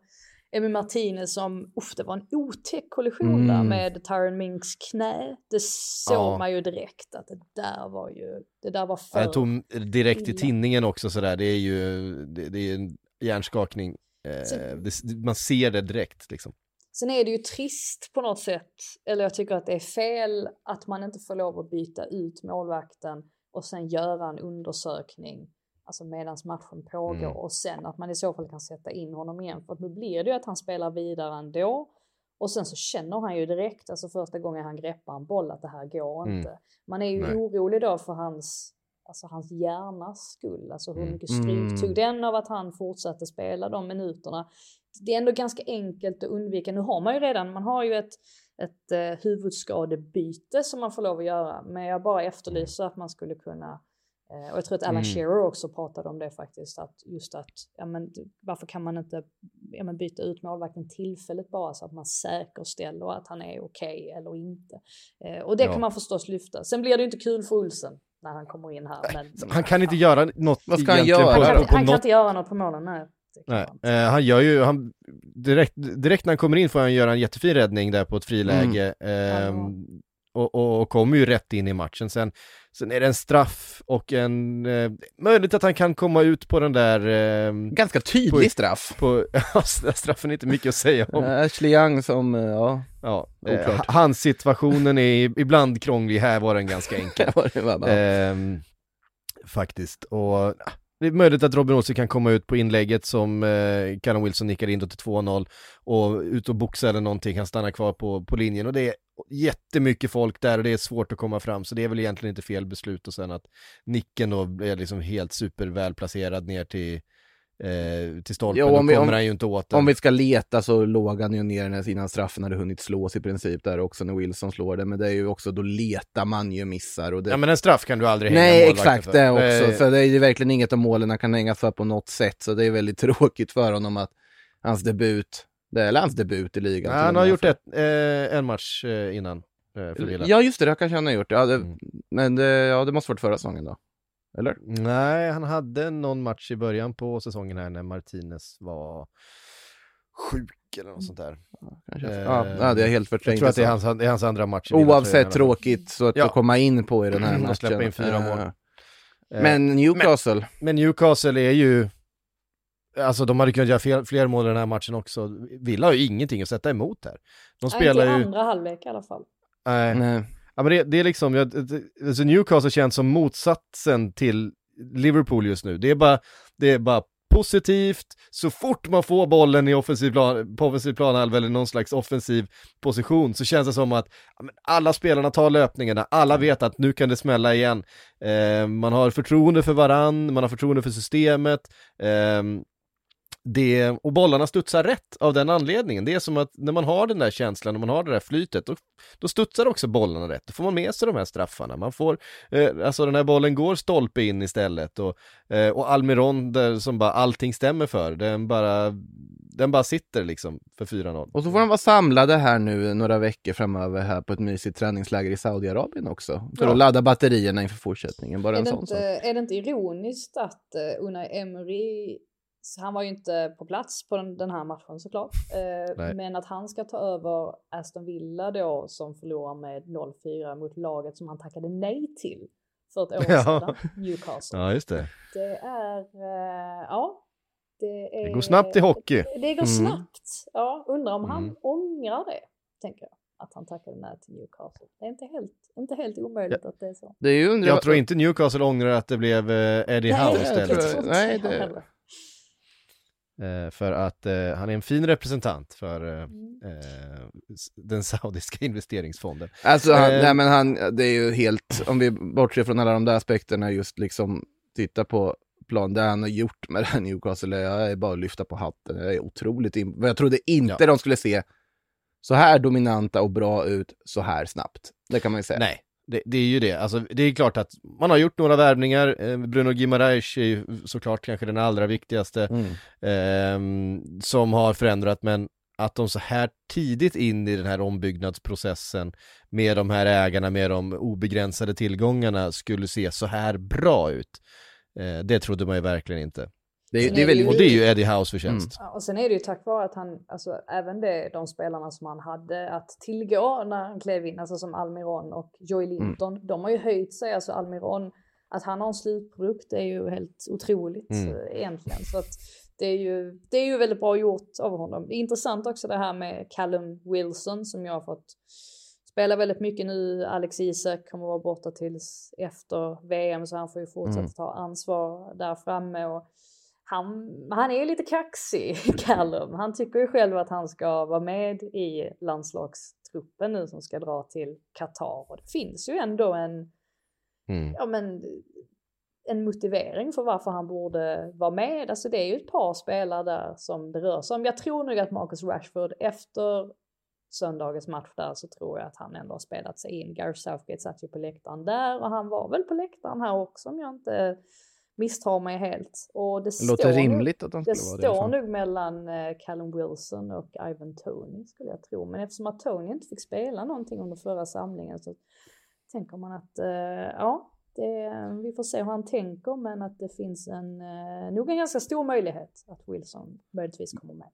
Emi Martinez som, uff det var en otäck kollision Mm. där med Tyron Minks knä. Det såg Ja. man ju direkt att det där var ju, det där var för... Ja, Jag tog direkt i tinningen också sådär, det är ju, det, det är en hjärnskakning. Eh, Så- det, man ser det direkt liksom. Sen är det ju trist på något sätt, eller jag tycker att det är fel att man inte får lov att byta ut målvakten och sen göra en undersökning, alltså medans matchen pågår Mm. och sen att man i så fall kan sätta in honom igen. För att nu blir det ju att han spelar vidare ändå och sen så känner han ju direkt, alltså första gången han greppar en boll, att det här går Mm. inte. Man är ju Nej. orolig då för hans, alltså hans hjärnas skull, alltså hur Mm. mycket stryk Mm. tog den av att han fortsatte spela de minuterna det är ändå ganska enkelt att undvika. Nu har man ju redan, man har ju ett, ett eh, huvudskadebyte som man får lov att göra. Men jag bara efterlyser att man skulle kunna, eh, och jag tror att Alan Mm. Shearer också pratade om det faktiskt, att just att, ja men varför kan man inte ja, men byta ut målvakten tillfälligt bara så att man säkerställer att han är okej eller inte. Eh, och det Ja. kan man förstås lyfta. Sen blir det inte kul för Olsen när han kommer in här. Men, Han kan inte göra något Vad ska han göra på, han, kan, på, på han kan inte göra något på målen, nej. Nej, eh, han gör ju, han, direkt, direkt när han kommer in får han göra en jättefin räddning där på ett friläge. ehm, Ja. Och, och, och kommer ju rätt in i matchen. Sen, sen är det en straff och en, eh, möjligt att han kan komma ut på den där, ehm, Ganska tydlig På- straff. på, (laughs) ja, straffen är inte mycket att säga om. Ashley Young som, eh, ja, Ja, eh, (laughs) hans situationen är ibland krånglig, här var den ganska (laughs) enkel. Ehm, faktiskt. Och ah, det är möjligt att Robin Olsen kan komma ut på inlägget som eh, Callum Wilson nickar in till 2-0 och ut och boxa eller någonting, han stannar kvar på, på linjen och det är jättemycket folk där och det är svårt att komma fram så det är väl egentligen inte fel beslut och sen att nicken då är liksom helt supervälplacerad ner till eh, till stolpen, Jo, då om vi- kommer om- han ju inte åt den. Om vi ska leta så låg han ju ner innan straffen hade hunnit slås i princip där också när Wilson slår det. Men det är ju också, då letar man ju missar. Och det... Ja men en straff kan du aldrig hänga Nej, exakt för. det också. Eh, Så det är ju verkligen inget av målen han kan hängas för på något sätt. Så det är väldigt (laughs) tråkigt för honom att hans debut, det är hans debut i ligan. ja, han och har gjort ett, eh, en match eh, innan eh. Ja, just det, det kanske han har gjort. Ja, det, Mm. Men det, ja, det måste varit förra säsongen då. Eller? Nej, han hade någon match i början på säsongen här när Martinez var sjuk eller något sånt där. Kanske. Eh, ja, ja, det är helt Jag förträngt. tror att det är alltså. hans, det är hans andra match Oavsett tråkigt så att Ja. komma in på i den här (clears throat) Och matchen. släppa in fyra mål. Eh, Men Newcastle, Men Newcastle är ju, alltså de hade kunnat göra fler, fler mål i den här matchen också. Villa har ju ingenting att sätta emot här. De Nej, spelar inte i ju, andra halvlek i alla fall. nej, nej. Ja, men det, det är liksom, jag, det- alltså Newcastle känns som motsatsen till Liverpool just nu. Det är bara, det är bara positivt, så fort man får bollen i offensiv plan, på offensiv planhalva eller någon slags offensiv position så känns det som att alla spelarna tar löpningarna, alla vet att nu kan det smälla igen. Eh, man har förtroende för varann, man har förtroende för systemet. ehm, det, och bollarna studsar rätt av den anledningen. Det är som att när man har den där känslan, när man har det där flytet, då, då studsar också bollarna rätt. Då får man med sig de här straffarna. Man får, eh, alltså den här bollen går stolpe in istället och, eh, och Almiron där som bara allting stämmer för, den bara, den bara sitter liksom för 4-0. Och så får de vara samlade här nu några veckor framöver här på ett mysigt träningsläger i Saudiarabien också. För Ja. att ladda batterierna inför fortsättningen. Bara Är en det, sån inte, sak. är det inte ironiskt att uh, Unai Emery, han var ju inte på plats på den, den här matchen såklart, eh, men att han ska ta över Aston Villa då som förlorar med 0-4 mot laget som han tackade nej till för ett år Ja. sedan, Newcastle. Ja, just det. Det är, eh, ja. Det, är, Det går snabbt i hockey. Det går Mm. snabbt. Ja, undrar om han Mm. ångrar det, tänker jag. Att han tackade nej till Newcastle. Det är inte helt, inte helt omöjligt att det är så. Det är ju undra... Jag tror inte Newcastle ångrar att det blev eh, Eddie Howe istället. nej, jag det- heller. För att eh, han är en fin representant för eh, Mm. eh, den (laughs) saudiska investeringsfonden. Alltså, han, Eh. nej men han, det är ju helt, om vi bortser från alla de där aspekterna, just liksom titta på plan, det han har gjort med det här Newcastle, jag är bara att lyfta på hatten, det är otroligt, im- jag trodde inte Ja. de skulle se så här dominanta och bra ut så här snabbt. Det kan man ju säga. Nej, det, det är ju det. Alltså, det är klart att man har gjort några värvningar. Eh, Bruno Guimaraes är ju såklart kanske den allra viktigaste Mm. ehm, som har förändrat, men att de så här tidigt in i den här ombyggnadsprocessen med de här ägarna, med de obegränsade tillgångarna skulle se så här bra ut. Eh, det trodde man ju verkligen inte. Det, är, det är väldigt... Och det är ju Eddie House förtjänst. Ja, och sen är det ju tack vare att han, alltså även det, de spelarna som han hade att tillgå när han klev in, alltså som Almiron och Joey Linton, de har ju höjt sig, alltså Almiron, att han har en slutprodukt är ju helt otroligt Mm. eh, egentligen. Så att det är, ju, det är ju väldigt bra gjort av honom. Det är intressant också det här med Callum Wilson som jag har fått spela väldigt mycket nu. Alex Isak kommer vara borta tills efter VM så han får ju fortsätta Mm. ta ansvar där framme. Och han, han är lite kaxig, (laughs) Callum. Han tycker ju själv att han ska vara med i landslagstruppen nu som ska dra till Qatar. Och det finns ju ändå en, Mm. ja men, en motivering för varför han borde vara med. Alltså det är ju ett par spelare där som det rör sig om. Jag tror nog att Marcus Rashford efter söndagens match där så tror jag att han ändå har spelat sig in. Gareth Southgate satt ju på läktaren där och han var väl på läktaren här också om jag inte misstar mig helt. Och det, Det låter rimligt att det skulle vara det. alla står fall. nog mellan eh, Callum Wilson och Ivan Tony skulle jag tro. Men eftersom att Tony inte fick spela någonting under förra samlingen så tänker man att eh, ja, det, vi får se hur han tänker men att det finns en, eh, nog en ganska stor möjlighet att Wilson möjligtvis kommer med.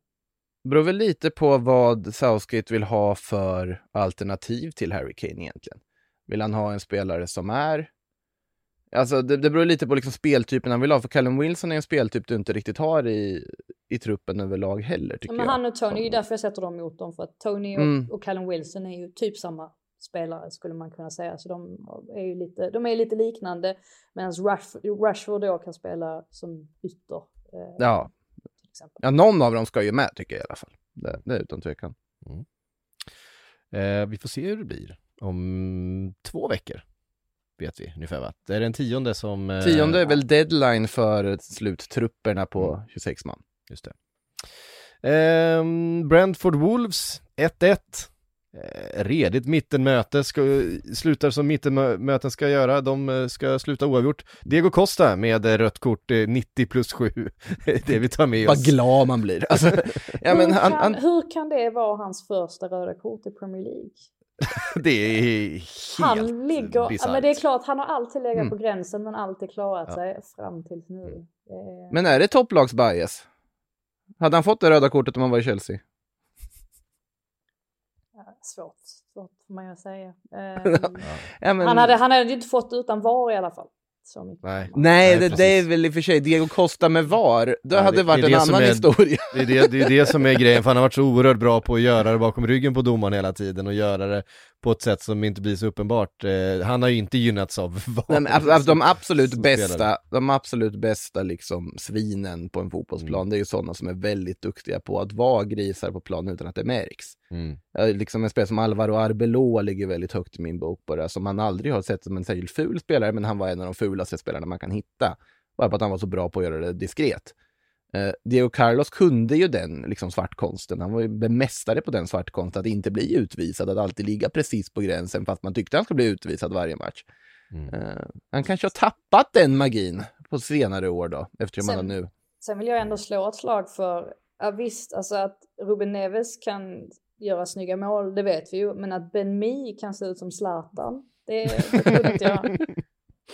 beror väl lite på vad Southgate vill ha för alternativ till Harry Kane egentligen. Vill han ha en spelare som är... Alltså det, det beror lite på liksom speltypen han vill ha, för Callum Wilson är en speltyp du inte riktigt har i, i truppen överlag heller tycker Men jag. han och Tony, det är därför jag sätter dem mot dem för att Tony och, Mm. och Callum Wilson är ju typ samma spelare skulle man kunna säga. Så de är ju lite, de är lite liknande. Medan Rash, Rashford då kan spela som ytter. Eh, Ja. Ja, någon av dem ska ju med tycker jag i alla fall. Det, det är utan tvekan. Eh, vi får se hur det blir om två veckor. Vet vi ungefär va? Det är den tionde som... eh, Tionde är väl deadline för sluttrupperna på 26 man. Just det. Ehm, Brentford Wolves 1-1. Eh, redigt mittenmöte, ska, slutar som mittenmöten ska göra, de eh, ska sluta oavgjort. Diego Costa med eh, rött kort eh, 90 plus 7, (laughs) det vi tar med Vad oss. glad man blir. (laughs) Alltså, ja, men hur, han, kan, han, hur kan det vara hans första röda kort i Premier League? (laughs) Det är helt Han ligger, ja, bisarrt. men det är klart, han har alltid legat Mm. på gränsen men alltid klarat Ja. sig fram tills nu. Det är- men är det topplagsbias? Hade han fått det röda kortet om han var i Chelsea? ja, svårt, svårt får man ju säga. (laughs) Ehm, Ja, men, han, hade, han hade inte fått utan VAR i alla fall. Så mycket. Nej. Nej, det, det är väl i och för sig Diego Costa med VAR. Det Ja, hade det- varit en annan är- historia. (laughs) Det är det, det är det som är grejen, för han har varit så oerhört bra på att göra det bakom ryggen på domaren hela tiden och göra det på ett sätt som inte blir så uppenbart. Eh, han har ju inte gynnats av. (laughs) Nej, men, ab- de absolut bästa, spelare. de absolut bästa liksom svinen på en fotbollsplan, Mm. det är ju sådana som är väldigt duktiga på att vara grisar på planen utan att det märks. Mm. Liksom en spelare som Alvaro Arbeloa ligger väldigt högt i min bok på det, som man aldrig har sett som en särskilt ful spelare, men han var en av de fulaste spelarna man kan hitta. Bara på att han var så bra på att göra det diskret. Eh, Diego Carlos kunde ju den liksom, svartkonsten. Han var ju bemästare på den svartkonsten, att inte bli utvisad, att alltid ligga precis på gränsen fast man tyckte han skulle bli utvisad varje match. Mm. Eh, han kanske har tappat den magin på senare år då, eftersom han Sen- har nu... Sen vill jag ändå slå ett slag för, ja visst, alltså att Ruben Neves kan göra snygga mål, det vet vi ju, men att Ben Mi kan se ut som Zlatan, det, det trodde inte jag. (laughs)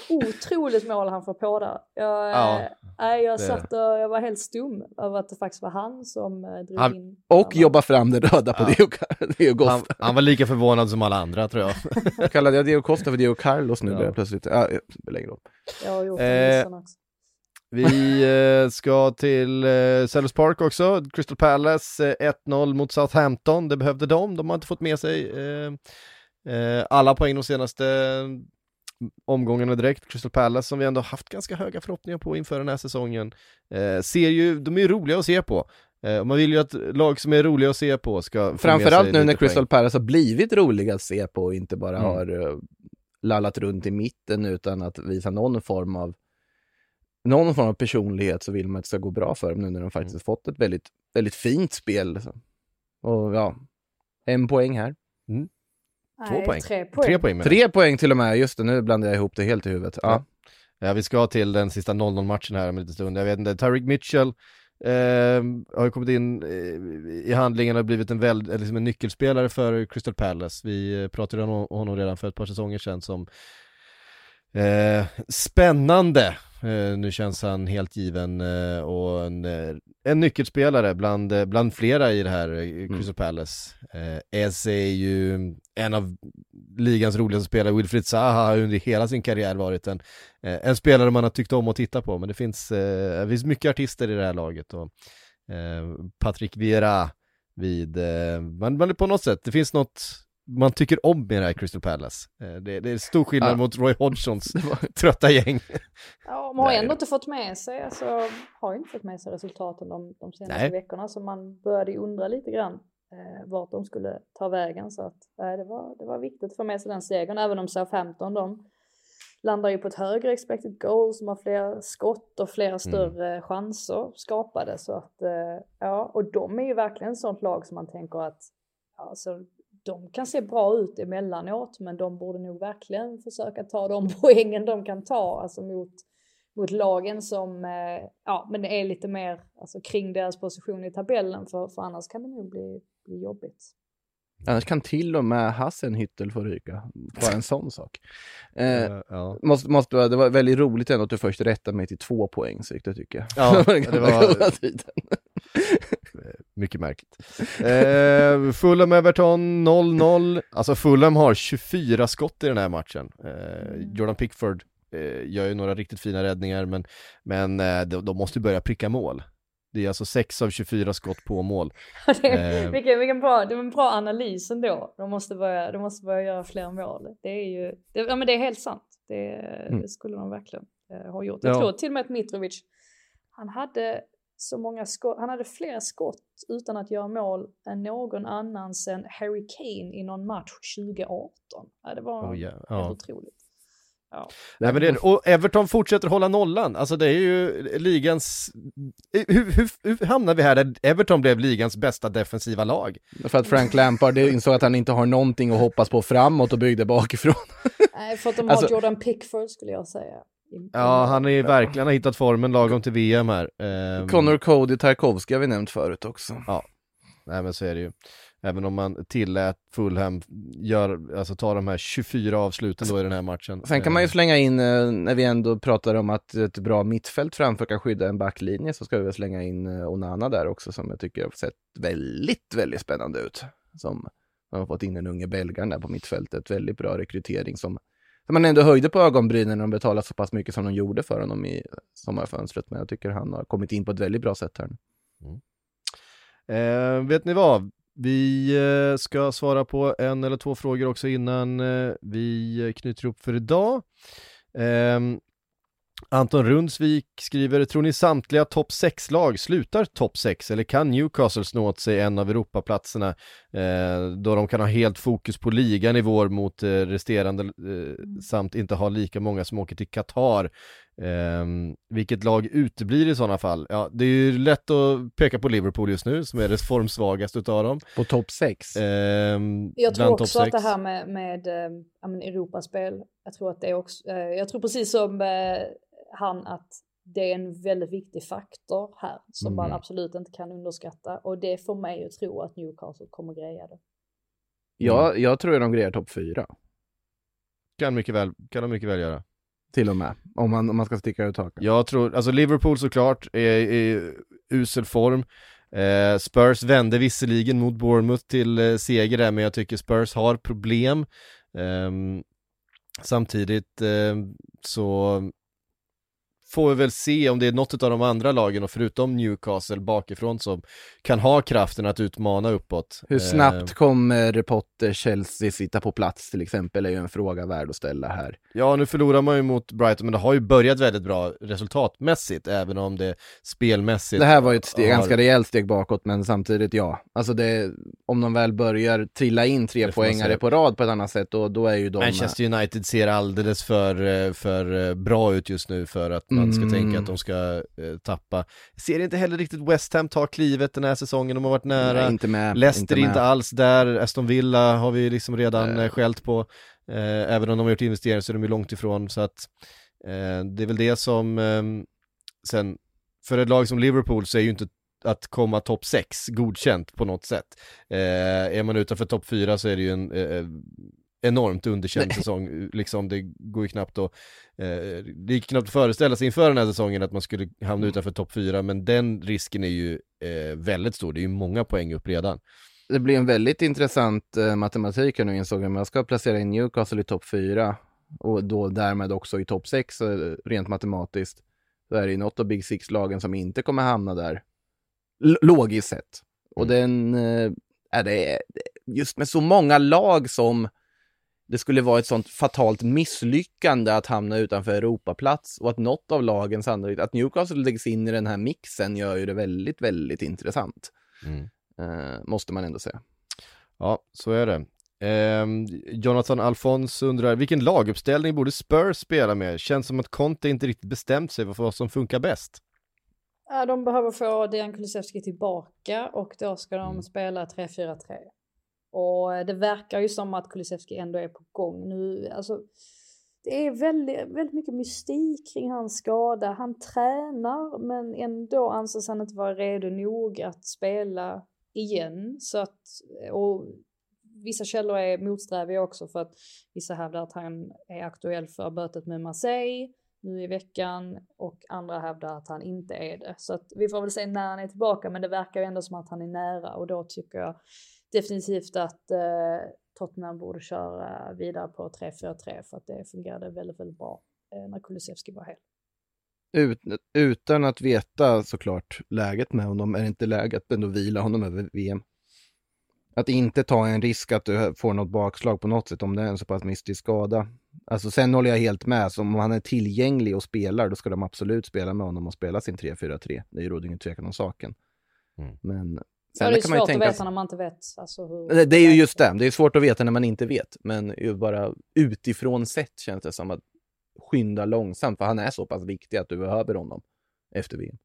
Otroligt mål han får på där. Jag, Ja, eh, nej, jag det- satt och jag var helt stum över att det faktiskt var han som eh, drog Han- in. Och den. jobba fram det röda på Ja. Diego, (laughs) Diego Han, Costa. han var lika förvånad som alla andra tror jag. (laughs) Kallade jag Diego Costa för Diego Carlos nu Ja. blev jag plötsligt. Ja, ingen roll. Jag har gjort Eh, också. Vi eh, ska till eh, Sellers Park också, Crystal Palace eh, 1-0 mot Southampton, det behövde de, de har inte fått med sig alla poäng de senaste omgångarna direkt. Crystal Palace som vi ändå haft ganska höga förhoppningar på inför den här säsongen. Eh, ser ju, de är ju roliga att se på. Eh, man vill ju att lag som är roliga att se på ska Framförallt nu när Crystal. Palace har blivit roliga att se på och inte bara Mm. har uh, lallat runt i mitten utan att visa någon form av någon form av personlighet så vill man att det ska gå bra för dem nu när de faktiskt Mm. fått ett väldigt, väldigt fint spel. Så. Och ja, en poäng här. två Nej, poäng. Tre poäng. Tre poäng. Tre poäng till och med, just det, nu blandar jag ihop det helt i huvudet. Ja. Ja, vi ska till den sista 0-0 matchen här om en liten stund. Jag vet inte, Tyreek Mitchell eh, har ju kommit in eh, i handlingen och blivit en, väl, eller liksom en nyckelspelare för Crystal Palace. Vi eh, pratade om honom redan för ett par säsonger sedan som eh, spännande. Eh, nu känns han helt given eh, och en, eh, en nyckelspelare bland, eh, bland flera i det här eh, Crystal Palace. Eh, Eze är ju en av ligans roligaste spelare, Wilfried Zaha har under hela sin karriär varit en, en spelare man har tyckt om att titta på, men det finns, det finns mycket artister i det här laget och Patrick Vieira vid, man, man på något sätt, det finns något man tycker om med det här Crystal Palace. Eh, det, det är stor skillnad Ja. mot Roy Hodgsons (laughs) trötta gäng. Ja, man har Nej. ändå inte fått med sig, alltså, har ju inte fått med sig resultaten de, de senaste Nej. veckorna så man började undra lite grann eh, vart de skulle ta vägen så att nej, det, var, det var viktigt att få med sig den segern även om Southampton de landar ju på ett högre expected goal som har fler skott och fler större chanser skapade så att eh, ja och de är ju verkligen ett sånt lag som man tänker att ja, alltså, de kan se bra ut emellanåt men de borde nog verkligen försöka ta de (laughs) poängen de kan ta alltså mot, mot lagen som eh, ja men det är lite mer alltså, kring deras position i tabellen för, för annars kan det nog bli, bli jobbigt. Annars kan till och med Hassenhüttel få ryka. Bara en sån sak. (laughs) Eh, Eh, ja. måste, måste, det var väldigt roligt ändå att du först rättade mig till två poäng, så det tycker jag. Ja, (laughs) det var-. Mycket märkligt. Eh, Fulham Everton 0-0. Alltså Fulham har 24 skott i den här matchen. Eh, Jordan Pickford eh, gör ju några riktigt fina räddningar men, men eh, de, de måste ju börja pricka mål. Det är alltså 6 av 24 skott på mål. (laughs) är, Eh. vilken, vilken bra, det är en bra analys ändå. De måste börja, de måste börja göra fler mål. Det är ju, det, ja men det är helt sant. Det, det skulle de verkligen eh, ha gjort. Jag Mm. Ja. tror till och med att Mitrovic, han hade så många skott, han hade fler skott utan att göra mål än någon annan sedan Harry Kane i någon match 2018. Ja, det var Oh, ja. helt Ja. otroligt. Ja. Nej, men det, och Everton fortsätter hålla nollan, alltså det är ju ligans, hur, hur, hur hamnar vi här där Everton blev ligans bästa defensiva lag? För att Frank Lampard insåg att han inte har någonting att hoppas på framåt och byggde bakifrån. Nej, för att de har Alltså- Jordan Pickford skulle jag säga. Ja, han är ju verkligen har hittat formen lagom till VM här. Ehm, Connor Cody Tarkovsky har vi nämnt förut också. Nej men så är det ju. Även om man tillät Fulham gör, alltså ta de här 24 avsluten då i den här matchen. Sen kan man ju Ehm, slänga in, eh, när vi ändå pratar om att ett bra mittfält framför kan skydda en backlinje, så ska vi väl slänga in eh, Onana där också, som jag tycker har sett väldigt, väldigt spännande ut. Som man har fått in en unge belgaren där på mittfältet, väldigt bra rekrytering som, som man ändå höjde på ögonbrynen när de betalade så pass mycket som de gjorde för honom i sommarfönstret, men jag tycker han har kommit in på ett väldigt bra sätt här nu. Mm. Eh, vet ni vad? Vi eh, ska svara på en eller två frågor också innan eh, vi knyter ihop för idag. Ehm, Ehm, Anton Rundsvik skriver, tror ni samtliga topp 6-lag slutar topp 6 eller kan Newcastle snå åt sig en av Europaplatserna eh, då de kan ha helt fokus på liganivåer mot eh, resterande eh, samt inte ha lika många som åker till Qatar. Ehm, vilket lag uteblir i sådana fall? Ja, det är ju lätt att peka på Liverpool just nu som är det formsvagaste utav dem. På topp 6. Ehm, Jag tror också att det här med, med eh, ja, men Europaspel, jag tror att det är också, eh, jag tror precis som eh, han att det är en väldigt viktig faktor här som man Mm. absolut inte kan underskatta och det får mig att tro att Newcastle kommer greja det. Jag, jag tror att de grejer topp 4, Kan, mycket väl, kan de mycket väl göra. till och med, om man, om man ska sticka ut hakan. Jag tror, alltså Liverpool såklart är i usel form. Eh, Spurs vände visserligen mot Bournemouth till eh, seger där, men jag tycker Spurs har problem. Ehm, samtidigt ehm, så får vi väl se om det är något av de andra lagen och förutom Newcastle bakifrån som kan ha kraften att utmana uppåt. Hur Eh, snabbt kommer Potter, Chelsea sitta på plats till exempel är ju en fråga värd att ställa här. Ja, nu förlorar man ju mot Brighton, men det har ju börjat väldigt bra resultatmässigt, även om det spelmässigt Det här var ju ett steg, har- ganska rejält steg bakåt, men samtidigt ja. Alltså det, om de väl börjar trilla in tre poängare på rad på ett annat sätt, då, då är ju de... Manchester United ser alldeles för, eh, för eh, bra ut just nu för att man ska Mm. tänka att de ska eh, tappa. Ser inte heller riktigt West Ham ta klivet den här säsongen, de har varit nära. Nej, inte med. Leicester är med. inte alls där, Aston Villa har vi liksom redan Nej. eh, skällt på. Eh, även om de har gjort investeringar så är de ju långt ifrån så att eh, det är väl det som ehm, sen, för ett lag som Liverpool så är ju inte att komma topp 6 godkänt på något sätt. Eh, är man utanför topp 4 så är det ju en eh, enormt underkänd säsong, liksom det går ju knappt att, eh, det gick knappt att föreställa sig inför den här säsongen att man skulle hamna utanför topp 4, men den risken är ju eh, väldigt stor, det är ju många poäng upp redan. Det blir en väldigt intressant eh, matematik här nu insåg jag, men jag ska placera in Newcastle i topp 4 och då därmed också i topp 6 eh, rent matematiskt. Så är det ju något av Big Six-lagen som inte kommer hamna där, L- logiskt sett. Och den, eh, är det, just med så många lag som det skulle vara ett sånt fatalt misslyckande att hamna utanför Europaplats och att något av lagen sannolikt, att Newcastle läggs in i den här mixen gör ju det väldigt, väldigt intressant. Eh, måste man ändå säga. Ja, så är det. Ehm, Jonathan Alfons undrar, vilken laguppställning borde Spurs spela med? Känns som att Conte inte riktigt bestämt sig för vad som funkar bäst. Ja, de behöver få Dejan Kulusevski tillbaka och då ska de Mm. spela 3-4-3. Och det verkar ju som att Kulusevski ändå är på gång nu. Alltså, det är väldigt, väldigt mycket mystik kring hans skada. Han tränar men ändå anses han inte vara redo nog att spela igen. Så att, och vissa källor är motsträviga också för att vissa hävdar att han är aktuell för bötet med Marseille nu i veckan och andra hävdar att han inte är det. Så att vi får väl se när han är tillbaka men det verkar ju ändå som att han är nära och då tycker jag definitivt att eh, Tottenham borde köra vidare på 3-4-3 för att det fungerade väldigt, väldigt bra eh, när Kulusevski var hel. Ut, utan att veta såklart läget med honom är det inte läge att ändå vila honom över VM. Att inte ta en risk att du får något bakslag på något sätt om det är en så pass mystisk skada. Alltså sen håller jag helt med, så om han är tillgänglig och spelar då ska de absolut spela med honom och spela sin 3-4-3. Det råder ingen tvekan om saken. Mm. Men sen det är kan man ju svårt att tänka veta när man inte vet. Alltså, hur... det, det är ju just det, det är svårt att veta när man inte vet. Men ju bara utifrån sett känns det som att skynda långsamt, för han är så pass viktig att du behöver honom efter VM.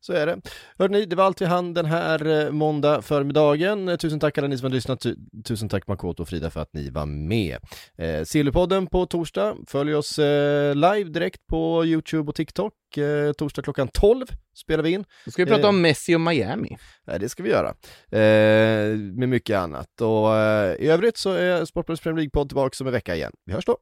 Så är det. Hörrni, det var allt vi hann den här eh, måndag förmiddagen. Eh, Tusen tack alla ni som har lyssnat. Tu- Tusen tack Makoto och Frida för att ni var med. Eh, Sillypodden på torsdag. Följ oss eh, live direkt på YouTube och TikTok. Eh, torsdag klockan 12 spelar vi in. Då ska vi prata Eh. om Messi och Miami. Eh, det ska vi göra. Eh, med mycket annat. Och i övrigt så är Sportbladets Premier League-podd tillbaka om en vecka igen. Vi hörs då.